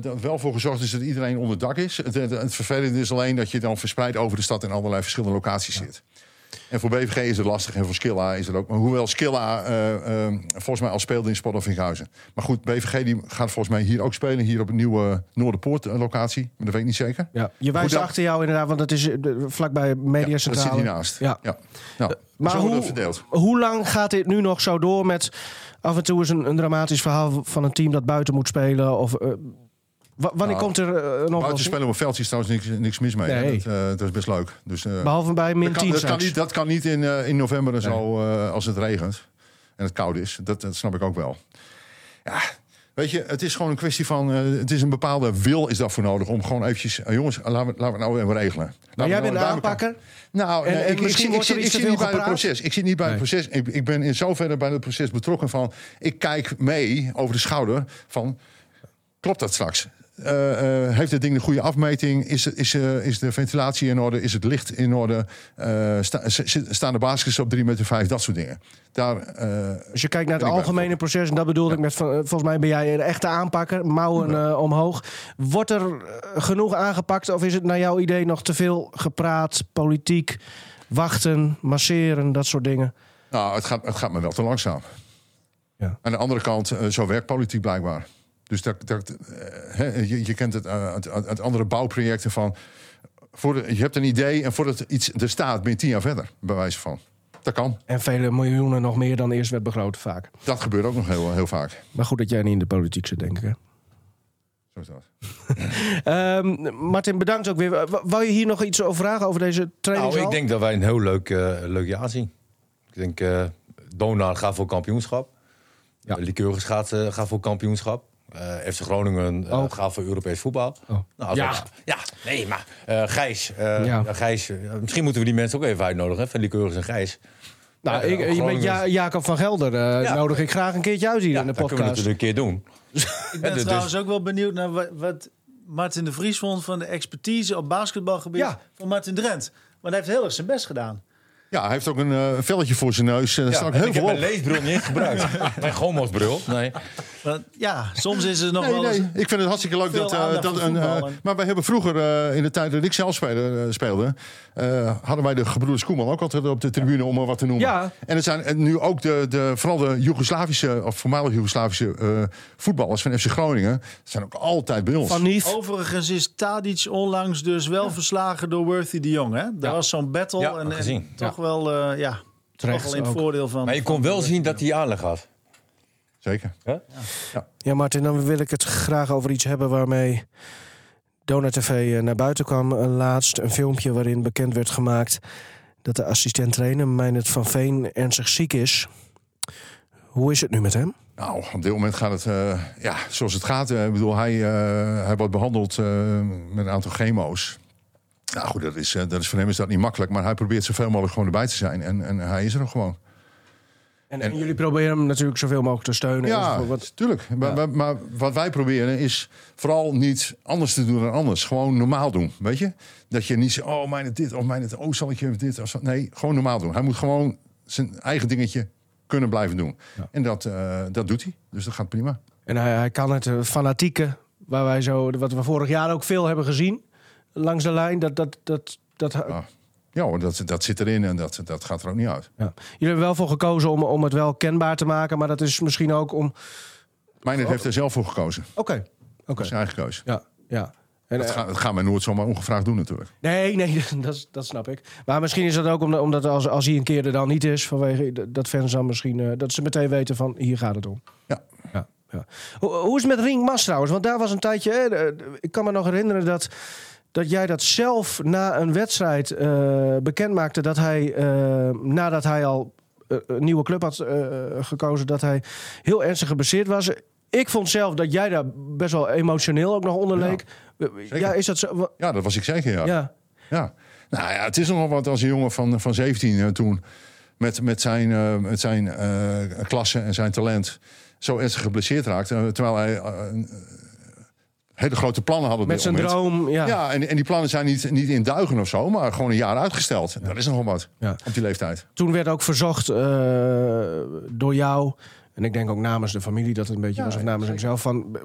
dat wel voor gezorgd is dat iedereen onder dak is. Het, het, het vervelende is alleen dat je dan verspreid over de stad in allerlei verschillende locaties zit. En voor BVG is het lastig en voor Skilla is het ook. Maar hoewel Skilla eh, eh, volgens mij al speelde in Sport of Vinkhuizen. Maar goed, BVG die gaat volgens mij hier ook spelen. Hier op een nieuwe Noorderpoort locatie. Maar dat weet ik niet zeker. Ja, je wijst dat- achter jou inderdaad, want dat is eh, vlakbij Ja, dat zit hiernaast. Ja. Ja. Nou, Maar hoe, hoe lang gaat dit nu nog zo door met af en toe is een, een dramatisch verhaal van een team dat buiten moet spelen? Of, wa- wanneer Nou, komt er eh, een oplossing? spelen op een veldje is trouwens niks, niks mis mee. Nee. Dat, eh, dat is best leuk. Dus, eh, Behalve bij min dat, kan, 10 dat, kan niet, dat kan niet in, in november en zo als het regent. En het koud is. Dat, dat snap ik ook wel. Ja, weet je, het is gewoon een kwestie van... het is een bepaalde wil is daarvoor nodig om gewoon eventjes... jongens, laten we, laten we het nou even regelen. Maar jij nou bent elkaar- aanpakker. Nou, En- nee, en ik, misschien zit- ik, wordt zit, ik iets te zit niet bij het proces. Ik zit niet bij het proces. Ik, ik ben in zoverre bij het proces betrokken van... Ik kijk mee over de schouder van... Klopt dat straks? Eh, eh, heeft het ding de goede afmeting? Is, is, eh, is de ventilatie in orde? Is het licht in orde? Sta- staan de baskets op 3 meter 5? Dat soort dingen. Daar, Als je kijkt naar het bij algemene proces, en dat bedoelde ik met, volgens mij ben jij een echte aanpakker, mouwen omhoog. Wordt er genoeg aangepakt of is het naar jouw idee nog te veel gepraat, politiek, wachten, masseren, dat soort dingen? nou, het gaat, het gaat me wel te langzaam. Ja. Aan de andere kant, zo werkt politiek blijkbaar. Dus dat, dat, eh, hè, je, je kent het eh, uit, uit- uit andere bouwprojecten van... Voor de- je hebt een idee en voordat iets er staat, ben je tien jaar verder, bij wijze van. Dat kan. En vele miljoenen nog meer dan eerst werd begroot vaak. Dat gebeurt ook nog heel, heel vaak. Maar goed dat jij niet in de politiek zit, denk ik. Hè? Zo is dat. Ehm, Martin, bedankt ook weer. Wou je hier nog iets over vragen over deze training? Nou, ik denk dat wij een heel leuk, eh, leuk jaar zien. Ik denk, eh Donar gaat voor kampioenschap. Ja. Lycurgus gaat, eh, gaat voor kampioenschap. Eh FC Groningen eh, Ook. gaat voor Europees voetbal. Oh. Nou, als Ja. ja, nee, maar eh, Gijs, Ja. ja, Gijs misschien moeten we die mensen ook even uitnodigen, hè, van Lycurgus en Gijs. nou, Ja, ik, je ja, Jacob van Gelder eh, Ja. nodig ik graag een keertje uit hier Ja, in de dat kunnen we podcast. natuurlijk een keer doen. Ik ben dus- trouwens ook wel benieuwd naar wat, wat Martin de Vries vond van de expertise op basketbalgebied Ja. van Martin Drent. Want hij heeft heel erg zijn best gedaan. Ja, hij heeft ook een eh, velletje voor zijn neus. En Ja, staat heel ik veel heb op. mijn leesbril niet gebruikt. mijn gommelsbril. Nee. Want, ja, soms is er nog Nee, wel eens... nee, ik vind het hartstikke leuk dat, eh, aandacht dat een. eh, en- maar wij hebben vroeger, eh, in de tijd dat ik zelf speelde, eh, speelde eh, hadden wij de gebroeders Koeman ook altijd op de tribune, om maar wat te noemen. Ja. En er zijn nu ook de, de, vooral de Joegoslavische, of voormalig Joegoslavische eh, voetballers van FC Groningen, zijn ook altijd bij ons. Overigens is Tadic onlangs dus wel verslagen door Worthy de Jong. Hè? Er Ja. was zo'n battle Ja, en, toch wel, eh, ja, Terecht toch wel in ook. het voordeel van... Maar je kon wel zien dat hij aanleg had. Zeker. Ja, Martin, dan wil ik het graag over iets hebben waarmee Donor TV eh, naar buiten kwam. eh, laatst een filmpje waarin bekend werd gemaakt dat de assistent-trainer Meijnerd van Veen ernstig ziek is. Hoe is het nu met hem? Nou, op dit moment gaat het eh, ja, zoals het gaat. Ik bedoel, hij, eh, hij wordt behandeld eh, met een aantal chemo's. Nou goed, dat is, eh, dat is voor hem is dat niet makkelijk. Maar hij probeert zoveel mogelijk gewoon erbij te zijn. En, en hij is er nog gewoon. En, en jullie proberen hem natuurlijk zoveel mogelijk te steunen. Ja, enzovoort. Wat- tuurlijk. Maar, maar, maar wat wij proberen is vooral niet anders te doen dan anders. Gewoon normaal doen, weet je? Dat je niet zegt, oh, mijn dit, of mijn het, oh, zal ik je dit? Of. Nee, gewoon normaal doen. Hij moet gewoon zijn eigen dingetje kunnen blijven doen. En dat, eh, dat doet hij. Dus dat gaat prima. En hij, hij kan het eh, fanatieke, waar wij zo, wat we vorig jaar ook veel hebben gezien, langs de lijn, dat, dat, dat, dat, ja dat, dat zit erin en dat, dat gaat er ook niet uit. ja. Jullie hebben wel voor gekozen om, om het wel kenbaar te maken, maar dat is misschien ook om. Mijn heeft er zelf voor gekozen. Oké, oké, Dat is zijn eigen keuze. ja, ja. En, Dat, eh, gaat, dat gaan wij nooit zomaar ongevraagd doen natuurlijk. nee, nee, dat, dat snap ik. Maar misschien is dat ook omdat, omdat als, als hij een keer er dan niet is, vanwege dat fans dan misschien, eh, dat ze meteen weten van hier gaat het om. Ja. Ja, ja. Hoe, hoe is het met Ring Mas trouwens? Want daar was een tijdje. Hè, de- ik kan me nog herinneren dat, dat jij dat zelf na een wedstrijd eh bekend maakte. Dat hij, eh, nadat hij al eh, een nieuwe club had gekozen, dat hij heel ernstig geblesseerd was. Ik vond zelf dat jij daar best wel emotioneel ook nog onder leek. Ja, is dat zo? Ja, dat was ik zeker, ja. Ja. Ja. Nou ja, het is nogal wat als een jongen van, van 17 eh, toen... met, met zijn, met zijn klasse en zijn talent zo ernstig geblesseerd raakte. Terwijl hij hele grote plannen had op Met zijn droom. Ja. Ja, en, en die plannen zijn niet, niet in duigen of zo, maar gewoon een jaar uitgesteld. Dat is nogal wat Ja. op die leeftijd. Toen werd ook verzocht eh, door jou. En ik denk ook namens de familie dat het een beetje was. Of namens hemzelf. Van,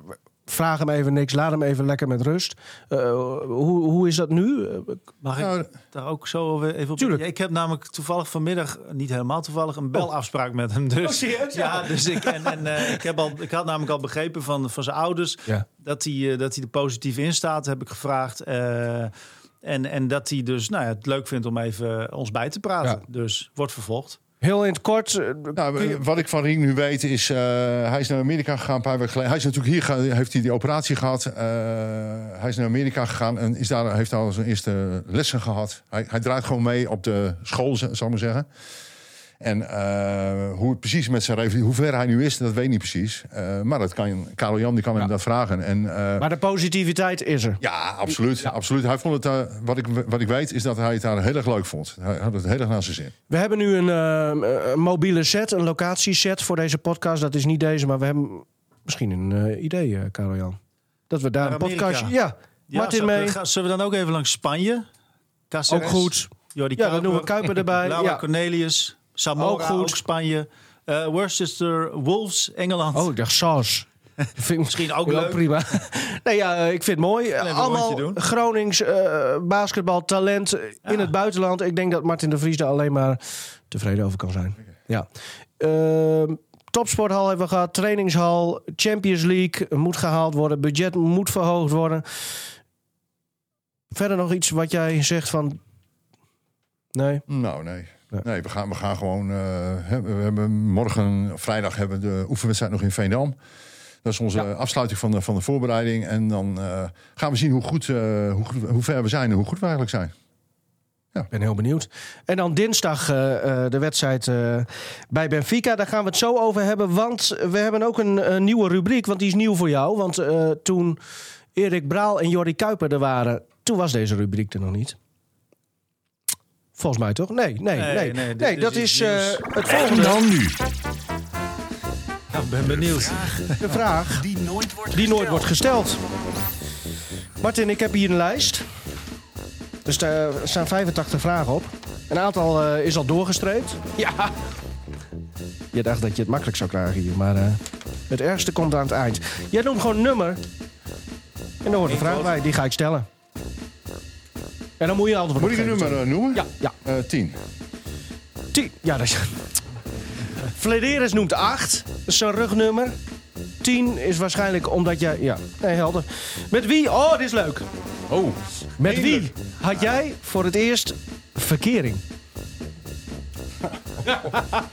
vraag hem even niks. Laat hem even lekker met rust. Eh, hoe, hoe is dat nu? Mag ik Nou, daar ook zo even op? Tuurlijk. Ik heb namelijk toevallig vanmiddag, niet helemaal toevallig, een belafspraak met hem. Dus, Oh, serieus? Ja, dus ik, en, en, eh, ik, heb al, ik had namelijk al begrepen van, van zijn ouders Ja. dat hij, eh, dat hij er positief in staat, heb ik gevraagd. Eh, en, en dat hij dus nou ja, het leuk vindt om even ons bij te praten. Ja. Dus wordt vervolgd. Heel in het kort. eh, Nou, wat ik van Ring nu weet is, eh, hij is naar Amerika gegaan een paar weken geleden. Hij is natuurlijk hier, heeft hij die operatie gehad. Eh, hij is naar Amerika gegaan en is daar, heeft daar al zijn eerste lessen gehad. Hij, hij draait gewoon mee op de school, zal ik maar zeggen. En eh, hoe het precies met zijn revalidatie, hoe ver hij nu is, dat weet ik niet precies. Eh, maar dat kan, Karel Jan die kan hem dat vragen. En, eh, maar de positiviteit is er. ja, absoluut, absoluut. Hij vond het, wat, ik, wat ik weet, is dat hij het daar heel erg leuk vond. Hij had het heel erg naar zijn zin. We hebben nu een, eh, mobiele set, een locatieset voor deze podcast. Dat is niet deze, maar we hebben misschien een idee, eh Karel Jan. Dat we daar Naar een podcast. Ja, Ja, Martin zullen we- mee. gaan- Zullen we dan ook even langs Spanje? Caceres, Ook goed. Jordi Ja, dan doen we Kuiper erbij. Laura Ja. Cornelius. Zamora, Ook ook, goed. Spanje. Eh, Worcester Wolves, Engeland. Oh, ik dacht saus. Vind ik Misschien ook leuk. prima. nee, ja, eh, ik vind het mooi. een Allemaal. Gronings eh, basketbaltalent in het buitenland. Ik denk dat Martin de Vries daar alleen maar tevreden over kan zijn. Ja. Ehm, topsporthal hebben we gehad. Trainingshal. Champions League moet gehaald worden. Budget moet verhoogd worden. Verder nog iets wat jij zegt van... Nee? Nou, nee. Nee. We gaan, we gaan gewoon. eh, we hebben morgen, vrijdag, hebben we de oefenwedstrijd nog in Veendam. Dat is onze afsluiting van de, van de voorbereiding. En dan eh, gaan we zien hoe, goed, eh, hoe, hoe ver we zijn en hoe goed we eigenlijk zijn. Ik ben heel benieuwd. En dan dinsdag de wedstrijd bij Benfica. Daar gaan we het zo over hebben. Want we hebben ook een, een nieuwe rubriek. Want die is nieuw voor jou. Want toen Erik Braal en Jordi Kuiper er waren... toen was deze rubriek er nog niet. Volgens mij toch? Nee, nee, nee. Nee, Nee, nee, dit dat is eh, het En volgende. dan nu. Ja, ik ben benieuwd. De vraag Die nooit wordt die nooit wordt gesteld. Martin, ik heb hier een lijst. Dus er staan 85 vragen op. Een aantal eh, is al doorgestreept. Ja. Je dacht dat je het makkelijk zou krijgen hier, maar eh, het ergste komt aan het eind. Jij noemt gewoon een nummer. En dan hoort de vraag bij, die ga ik stellen. En dan moet je antwoord Moet ik een geven. nummer eh, noemen? Ja, ja. Eh, tien. Tien. Ja, dat is... Flederis noemt 8. Dat is zijn rugnummer. 10 is waarschijnlijk omdat jij... Ja, nee, helder. Met wie... Oh, dit is leuk. Oh, Met wie had jij voor het eerst verkering? nou,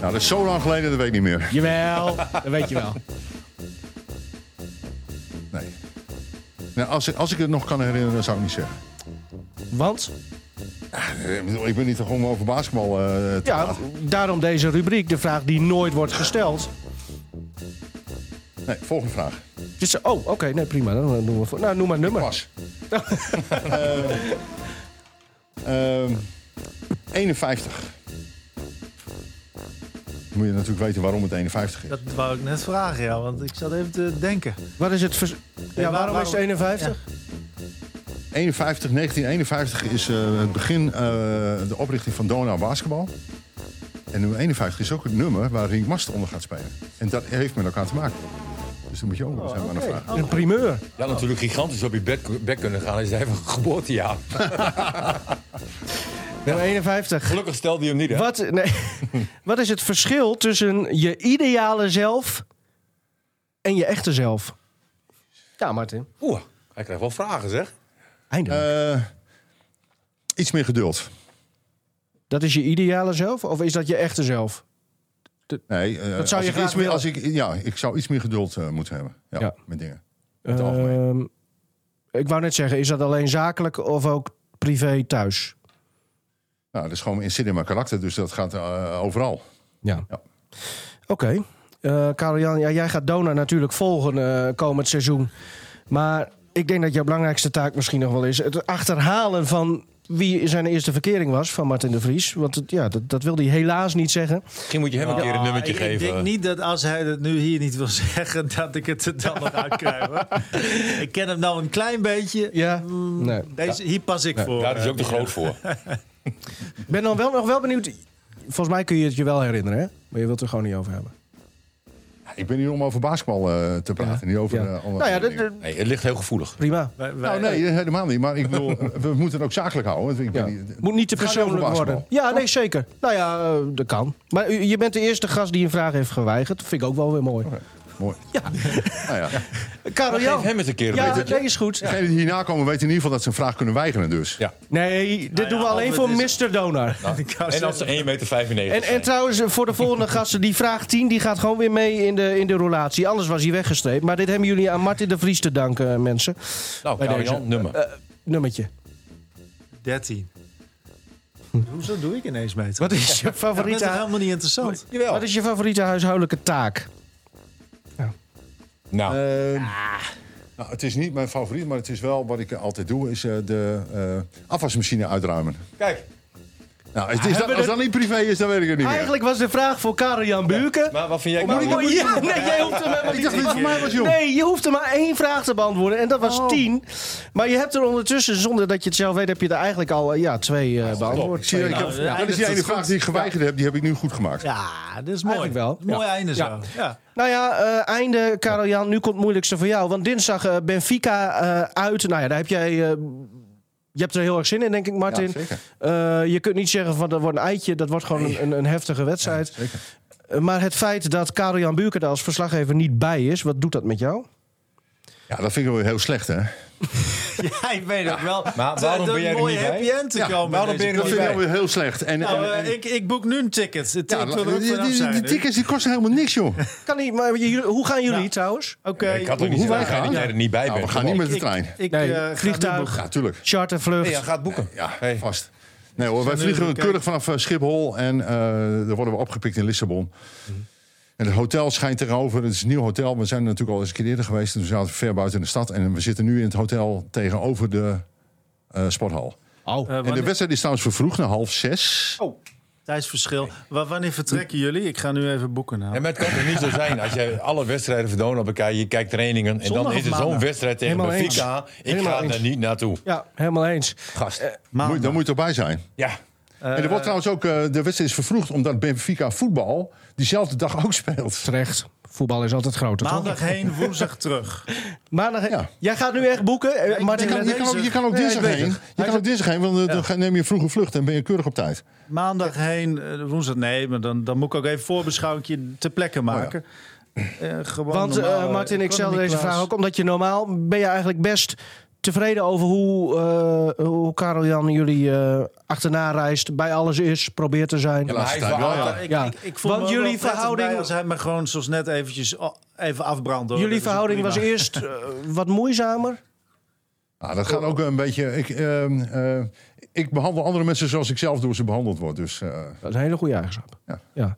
dat is zo lang geleden, dat weet ik niet meer. Jawel, dat weet je wel. Nee. Nou, als, ik- als ik het nog kan herinneren, dan zou ik niet zeggen. Want, Eh, Ik bedoel, ik ben niet toch om over basketbal eh, te ja, praten. daarom deze rubriek, de vraag die nooit wordt gesteld. Nee, volgende vraag. Dus, oh, oké, nee, prima. Dan doen we voor. Nou, noem maar nummer. Pas. Ehm 51. Moet je natuurlijk weten waarom het 51 is. Dat wou ik net vragen, ja, want ik zat even te denken. Wat is het vers- Ja, waar- waarom is het waarom- 51? 51, 1951 is eh, het begin, eh, de oprichting van Donau Basketbal. En nummer 51 is ook het nummer waar Rick Master onder gaat spelen. En dat heeft met elkaar te maken. Dus dan moet je ook nog eens helemaal naar vragen. Een primeur. Ja, natuurlijk gigantisch op je bek, bek kunnen gaan. Is hij van geboortejaar. Nummer 51. Gelukkig stelde hij hem niet, hè? Wat, nee. Wat is het verschil tussen je ideale zelf en je echte zelf? Ja, Martin. Oeh, hij krijgt wel vragen, zeg. Eindelijk. Eh, iets meer geduld. dat is je ideale zelf of is dat je echte zelf? Nee, eh, Dat zou als je ik graag iets meer, als ik, Ja, ik zou iets meer geduld eh, moeten hebben. Ja, Ja. met dingen. het. Ehm, ik wou net zeggen, is dat alleen zakelijk of ook privé thuis? Nou, dat is gewoon in zit in mijn karakter, dus dat gaat eh, overal. Ja. Ja. Oké. Eh Karel-Jan, ja, jij gaat Dona natuurlijk volgen eh, komend seizoen. Maar ik denk dat jouw belangrijkste taak misschien nog wel is... het achterhalen van wie zijn eerste verkering was van Martin de Vries. Want het, ja, dat, dat wil hij helaas niet zeggen. Misschien moet je hem een keer een nummertje ik, geven. Ik denk niet dat als hij het nu hier niet wil zeggen, dat ik het er dan nog hoor. ik ken hem nou een klein beetje. Ja. Nee. Deze, hier pas ik voor. Daar is ook te groot voor. Ik ben dan wel nog wel benieuwd... Volgens mij kun je het je wel herinneren, hè? Maar je wilt het er gewoon niet over hebben. Ik ben hier om over basketbal eh, te praten, niet over Ja. eh, Nou ja, Nee, het ligt heel gevoelig. prima. wij- wij- Nou, nee, helemaal niet. Maar ik bedoel, we moeten het ook zakelijk houden. want Ik Ja. ben niet, Moet niet te persoonlijk worden. Ja, nee, zeker. Nou ja, eh, dat kan. Maar u- je bent de eerste gast die een vraag heeft geweigerd. Dat vind ik ook wel weer mooi. Mooi. Ja. Nou ja. Karel Geef Jan. hem eens een keer Ja, nee, is goed. Degenen die hierna komen weten in ieder geval dat ze een vraag kunnen weigeren dus. Ja. Nee, dit Nou ja, doen we alleen voor is- Mr. Donar. Wou En als ze zeggen, 1,95 meter En, en trouwens, eh, voor de volgende gasten, die vraag 10 die gaat gewoon weer mee in de, in de roulatie. Anders was hij weggestreept. Maar dit hebben jullie aan Martin de Vries te danken, eh, mensen. Nou, bij Karel. Jan, nummer. Eh, nummertje. 13. Hoezo doe ik ineens mee? Wat is je Dat is favoriete, helemaal niet interessant? Jawel. wat is je favoriete huishoudelijke taak? Nou, Eh, nou, het is niet mijn favoriet, maar het is wel wat ik altijd doe, is eh, de eh, afwasmachine uitruimen. kijk. Nou, is, is dat, als dat niet privé is, dan weet ik het niet meer. Eigenlijk was de vraag voor Karel-Jan Buurken. Maar wat vind jij, Jan? ja, nee, jij hoeft hem helemaal Ik niet dacht dat het voor mij was, joh. Nee, je hoeft er maar één vraag te beantwoorden. En dat was Oh. tien. Maar je hebt er ondertussen, zonder dat je het zelf weet, heb je er eigenlijk al eh, ja, twee eh, beantwoord. zie, ik Nou, heb, dan dat is eindigt die ene vraag goed. die ik geweigerd heb, die heb ik nu goed gemaakt. Ja, dat is mooi. Eigenlijk wel. Mooi einde Ja. zo. Ja. Nou ja, eh, einde, Karel Jan. Nu komt het moeilijkste voor jou. Want dinsdag eh, Benfica eh, uit. Nou ja, daar heb jij. Je hebt er heel erg zin in, denk ik, Martin. Ja. Eh, je kunt niet zeggen van dat wordt een eitje. Dat wordt gewoon een, een, een heftige wedstrijd. Zeker. Eh, maar het feit dat Karel Jan Buurken er als verslaggever niet bij is, wat doet dat met jou? Ja, dat vind ik wel heel slecht, hè? Ja, ik weet ook wel. Maar waarom ben jij er niet bij? happy end te Ja, komen. waarom ben je er Dat niet vind ik heel slecht. En, Nou, en- en- eh, ik, ik boek nu een ticket. Het ja, ticket ook die, tickets die kosten helemaal niks, joh. Kan niet, maar hoe gaan jullie trouwens? Oké. Ik had ook Hoe wij gaan? dat jij er niet bij Nou, bent. we gaan niet met de Ik- trein. Ik, Nee, eh, ga vliegtuig. Ja, tuurlijk. Chartervlucht. Nee, ja, gaat boeken. Ja, Hey. vast. Nee hoor, wij vliegen keurig vanaf eh, Schiphol en eh dan worden we opgepikt in Lissabon. En het hotel schijnt tegenover, het is een nieuw hotel. We zijn er natuurlijk al eens een keer eerder geweest. Dus we zaten ver buiten de stad. En we zitten nu in het hotel tegenover de eh, sporthal. Oh. Eh, En de wedstrijd is trouwens vervroegd naar half zes. Tijdsverschil. Wa- wanneer vertrekken jullie? Ik ga nu even boeken. Nou. Ja, maar het kan toch niet zo zijn als je alle wedstrijden van Donau bekijkt, je kijkt trainingen en Zondag dan is er zo'n wedstrijd tegen Helemaal Benfica. eens. Ik Helemaal ga eens. er niet naartoe. Ja, helemaal eens. Gast. Moet, Maandag. daar moet je toch bij zijn. Ja. en er wordt trouwens ook, eh, de wedstrijd is vervroegd omdat Benfica voetbal diezelfde dag ook speelt. Terecht. Voetbal is altijd groter, Maandag toch? heen, woensdag terug. Maandag, Ja. Jij gaat nu echt boeken? Eh, ik Martin, Je kan, je kan ook, je kan ook dinsdag heen. Je kan ook dinsdag heen, want eh, dan ga- neem je vroege vlucht en ben je keurig op tijd. Maandag heen, eh, woensdag nee, maar dan, dan moet ik ook even voorbeschouwing ter plekke maken. Eh, gewoon Want Martin, ik stel deze vraag ook omdat je normaal ben je eigenlijk best tevreden over hoe, eh hoe Karel Jan jullie eh, achterna reist, bij alles is, probeert te zijn. Ja, maar hij is wel wel, ja. altijd- Ik, Ja. ik, ik voel Want jullie verhouding als hij me gewoon zoals net eventjes oh, even afbrandt. hoor. jullie Dat verhouding was eerst eh, wat moeizamer. Nou, dat gaat ook een beetje. Ik, ehm, eh, ik behandel andere mensen zoals ik zelf door ze behandeld word. Dus eh, Dat is een hele goede eigenschap. Ja. ja.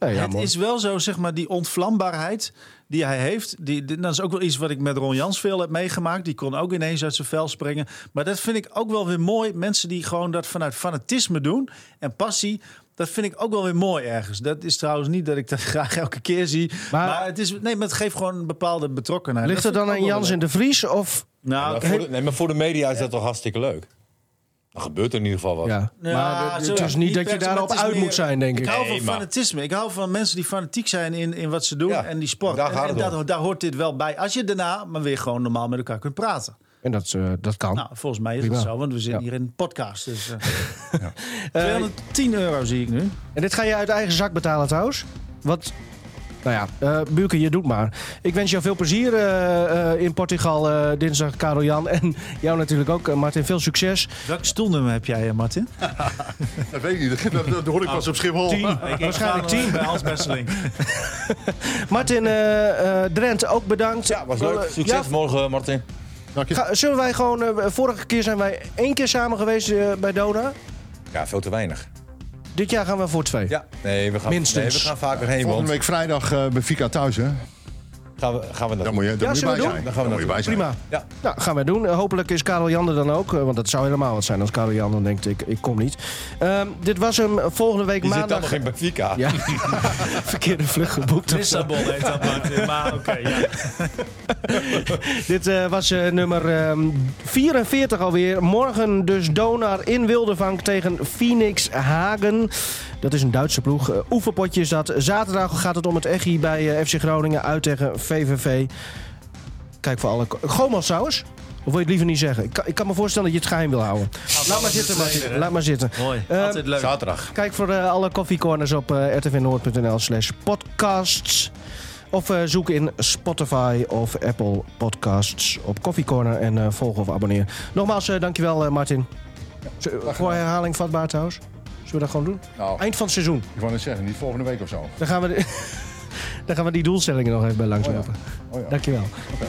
Ja, ja, het mooi. is wel zo, zeg maar, die ontvlambaarheid die hij heeft. Die, die- dat is ook wel iets wat ik met Ron Jans veel heb meegemaakt. Die kon ook ineens uit zijn vel springen. Maar dat vind ik ook wel weer mooi. Mensen die gewoon dat vanuit fanatisme doen en passie. Dat vind ik ook wel weer mooi ergens. Dat is trouwens niet dat ik dat graag elke keer zie. Maar- Maar, het, is, nee, maar het geeft gewoon een bepaalde betrokkenheid. Ligt Dat het dan aan Jans en de Vries? Of. Nou, Maar voor, de, nee, maar voor de media is dat toch hartstikke leuk? Gebeurt er in ieder geval wat. ja. Ja, maar het- is niet dat je daarop uit meer- moet zijn, denk ik. Ik hou Nee, van maar- fanatisme. Ik hou van mensen die fanatiek zijn in, in wat ze doen Ja, en die sport. daar en om. daar, hoort dit wel bij. Als je daarna maar weer gewoon normaal met elkaar kunt praten. En dat, eh, dat kan. Nou, volgens mij is Prima. het zo, want we zitten Ja. hier in een podcast. Dus, eh 210 euro zie ik nu. En dit ga je uit eigen zak betalen trouwens. Wat... Nou ja, eh Buurke, je doet maar. Ik wens jou veel plezier eh, eh, in Portugal eh, dinsdag, Karel Jan. En jou natuurlijk ook, Martin. Veel succes. Welk stoelnummer heb jij, Martin? Dat weet ik niet. Dat, dat hoor ik pas op Schiphol. Waarschijnlijk tien. bij Hans Besseling. Martin eh, eh, Drent, ook bedankt. Ja, was leuk. Succes ja, morgen, Martin. Dank je. ga- zullen wij gewoon... vorige keer zijn wij één keer samen geweest bij Dona. Ja, veel te weinig. Dit jaar gaan we voor twee. Ja, nee, we gaan, Minstens. Nee, we gaan vaker heen, Volgende want week vrijdag eh, bij Fika thuis, hè? Gaan we, gaan we Daar dat moet je, daar Ja, moet je bij zijn. doen? Dan gaan we moet je bij zijn. Prima. Ja. Nou, gaan wij doen. Eh, hopelijk is Karel Jan er dan ook. eh, want dat zou helemaal wat zijn als Karel Jan dan denkt, ik, ik kom niet. Ehm, dit was hem. Volgende week Die zit dan maandag... nog in Benfica. Ja, verkeerde vlucht geboekt. Lissabon heet dat, Martin. Maar oké, ja. Dit eh, was eh, nummer ehm, 44 alweer. Morgen dus Donar in Wildevank tegen Phoenix Hagen. Dat is een Duitse ploeg. Eh, oefenpotje is dat. Zaterdag gaat het om het Echi bij eh, FC Groningen uit tegen VVV. Kijk voor alle... Gomos trouwens? Of wil je het liever niet zeggen? Ik kan, ik kan me voorstellen dat je het geheim wil houden. Laat maar zitten, Martin. Laat maar zitten. Mooi. Eh, Altijd leuk. Zaterdag. Kijk voor eh, alle koffiecorners op eh rtvnoord.nl slash podcasts. Of zoek in Spotify of Apple Podcasts op Coffee Corner en volg of abonneer. Nogmaals, eh, dankjewel eh, Martin. Z- voor herhaling vatbaar trouwens. Zullen we dat gewoon doen? Nou, Eind van het seizoen. ik wou net zeggen, niet volgende week of zo. Dan gaan we, de- dan gaan we die doelstellingen nog even bij langslopen. Oh ja. Dankjewel. Oké.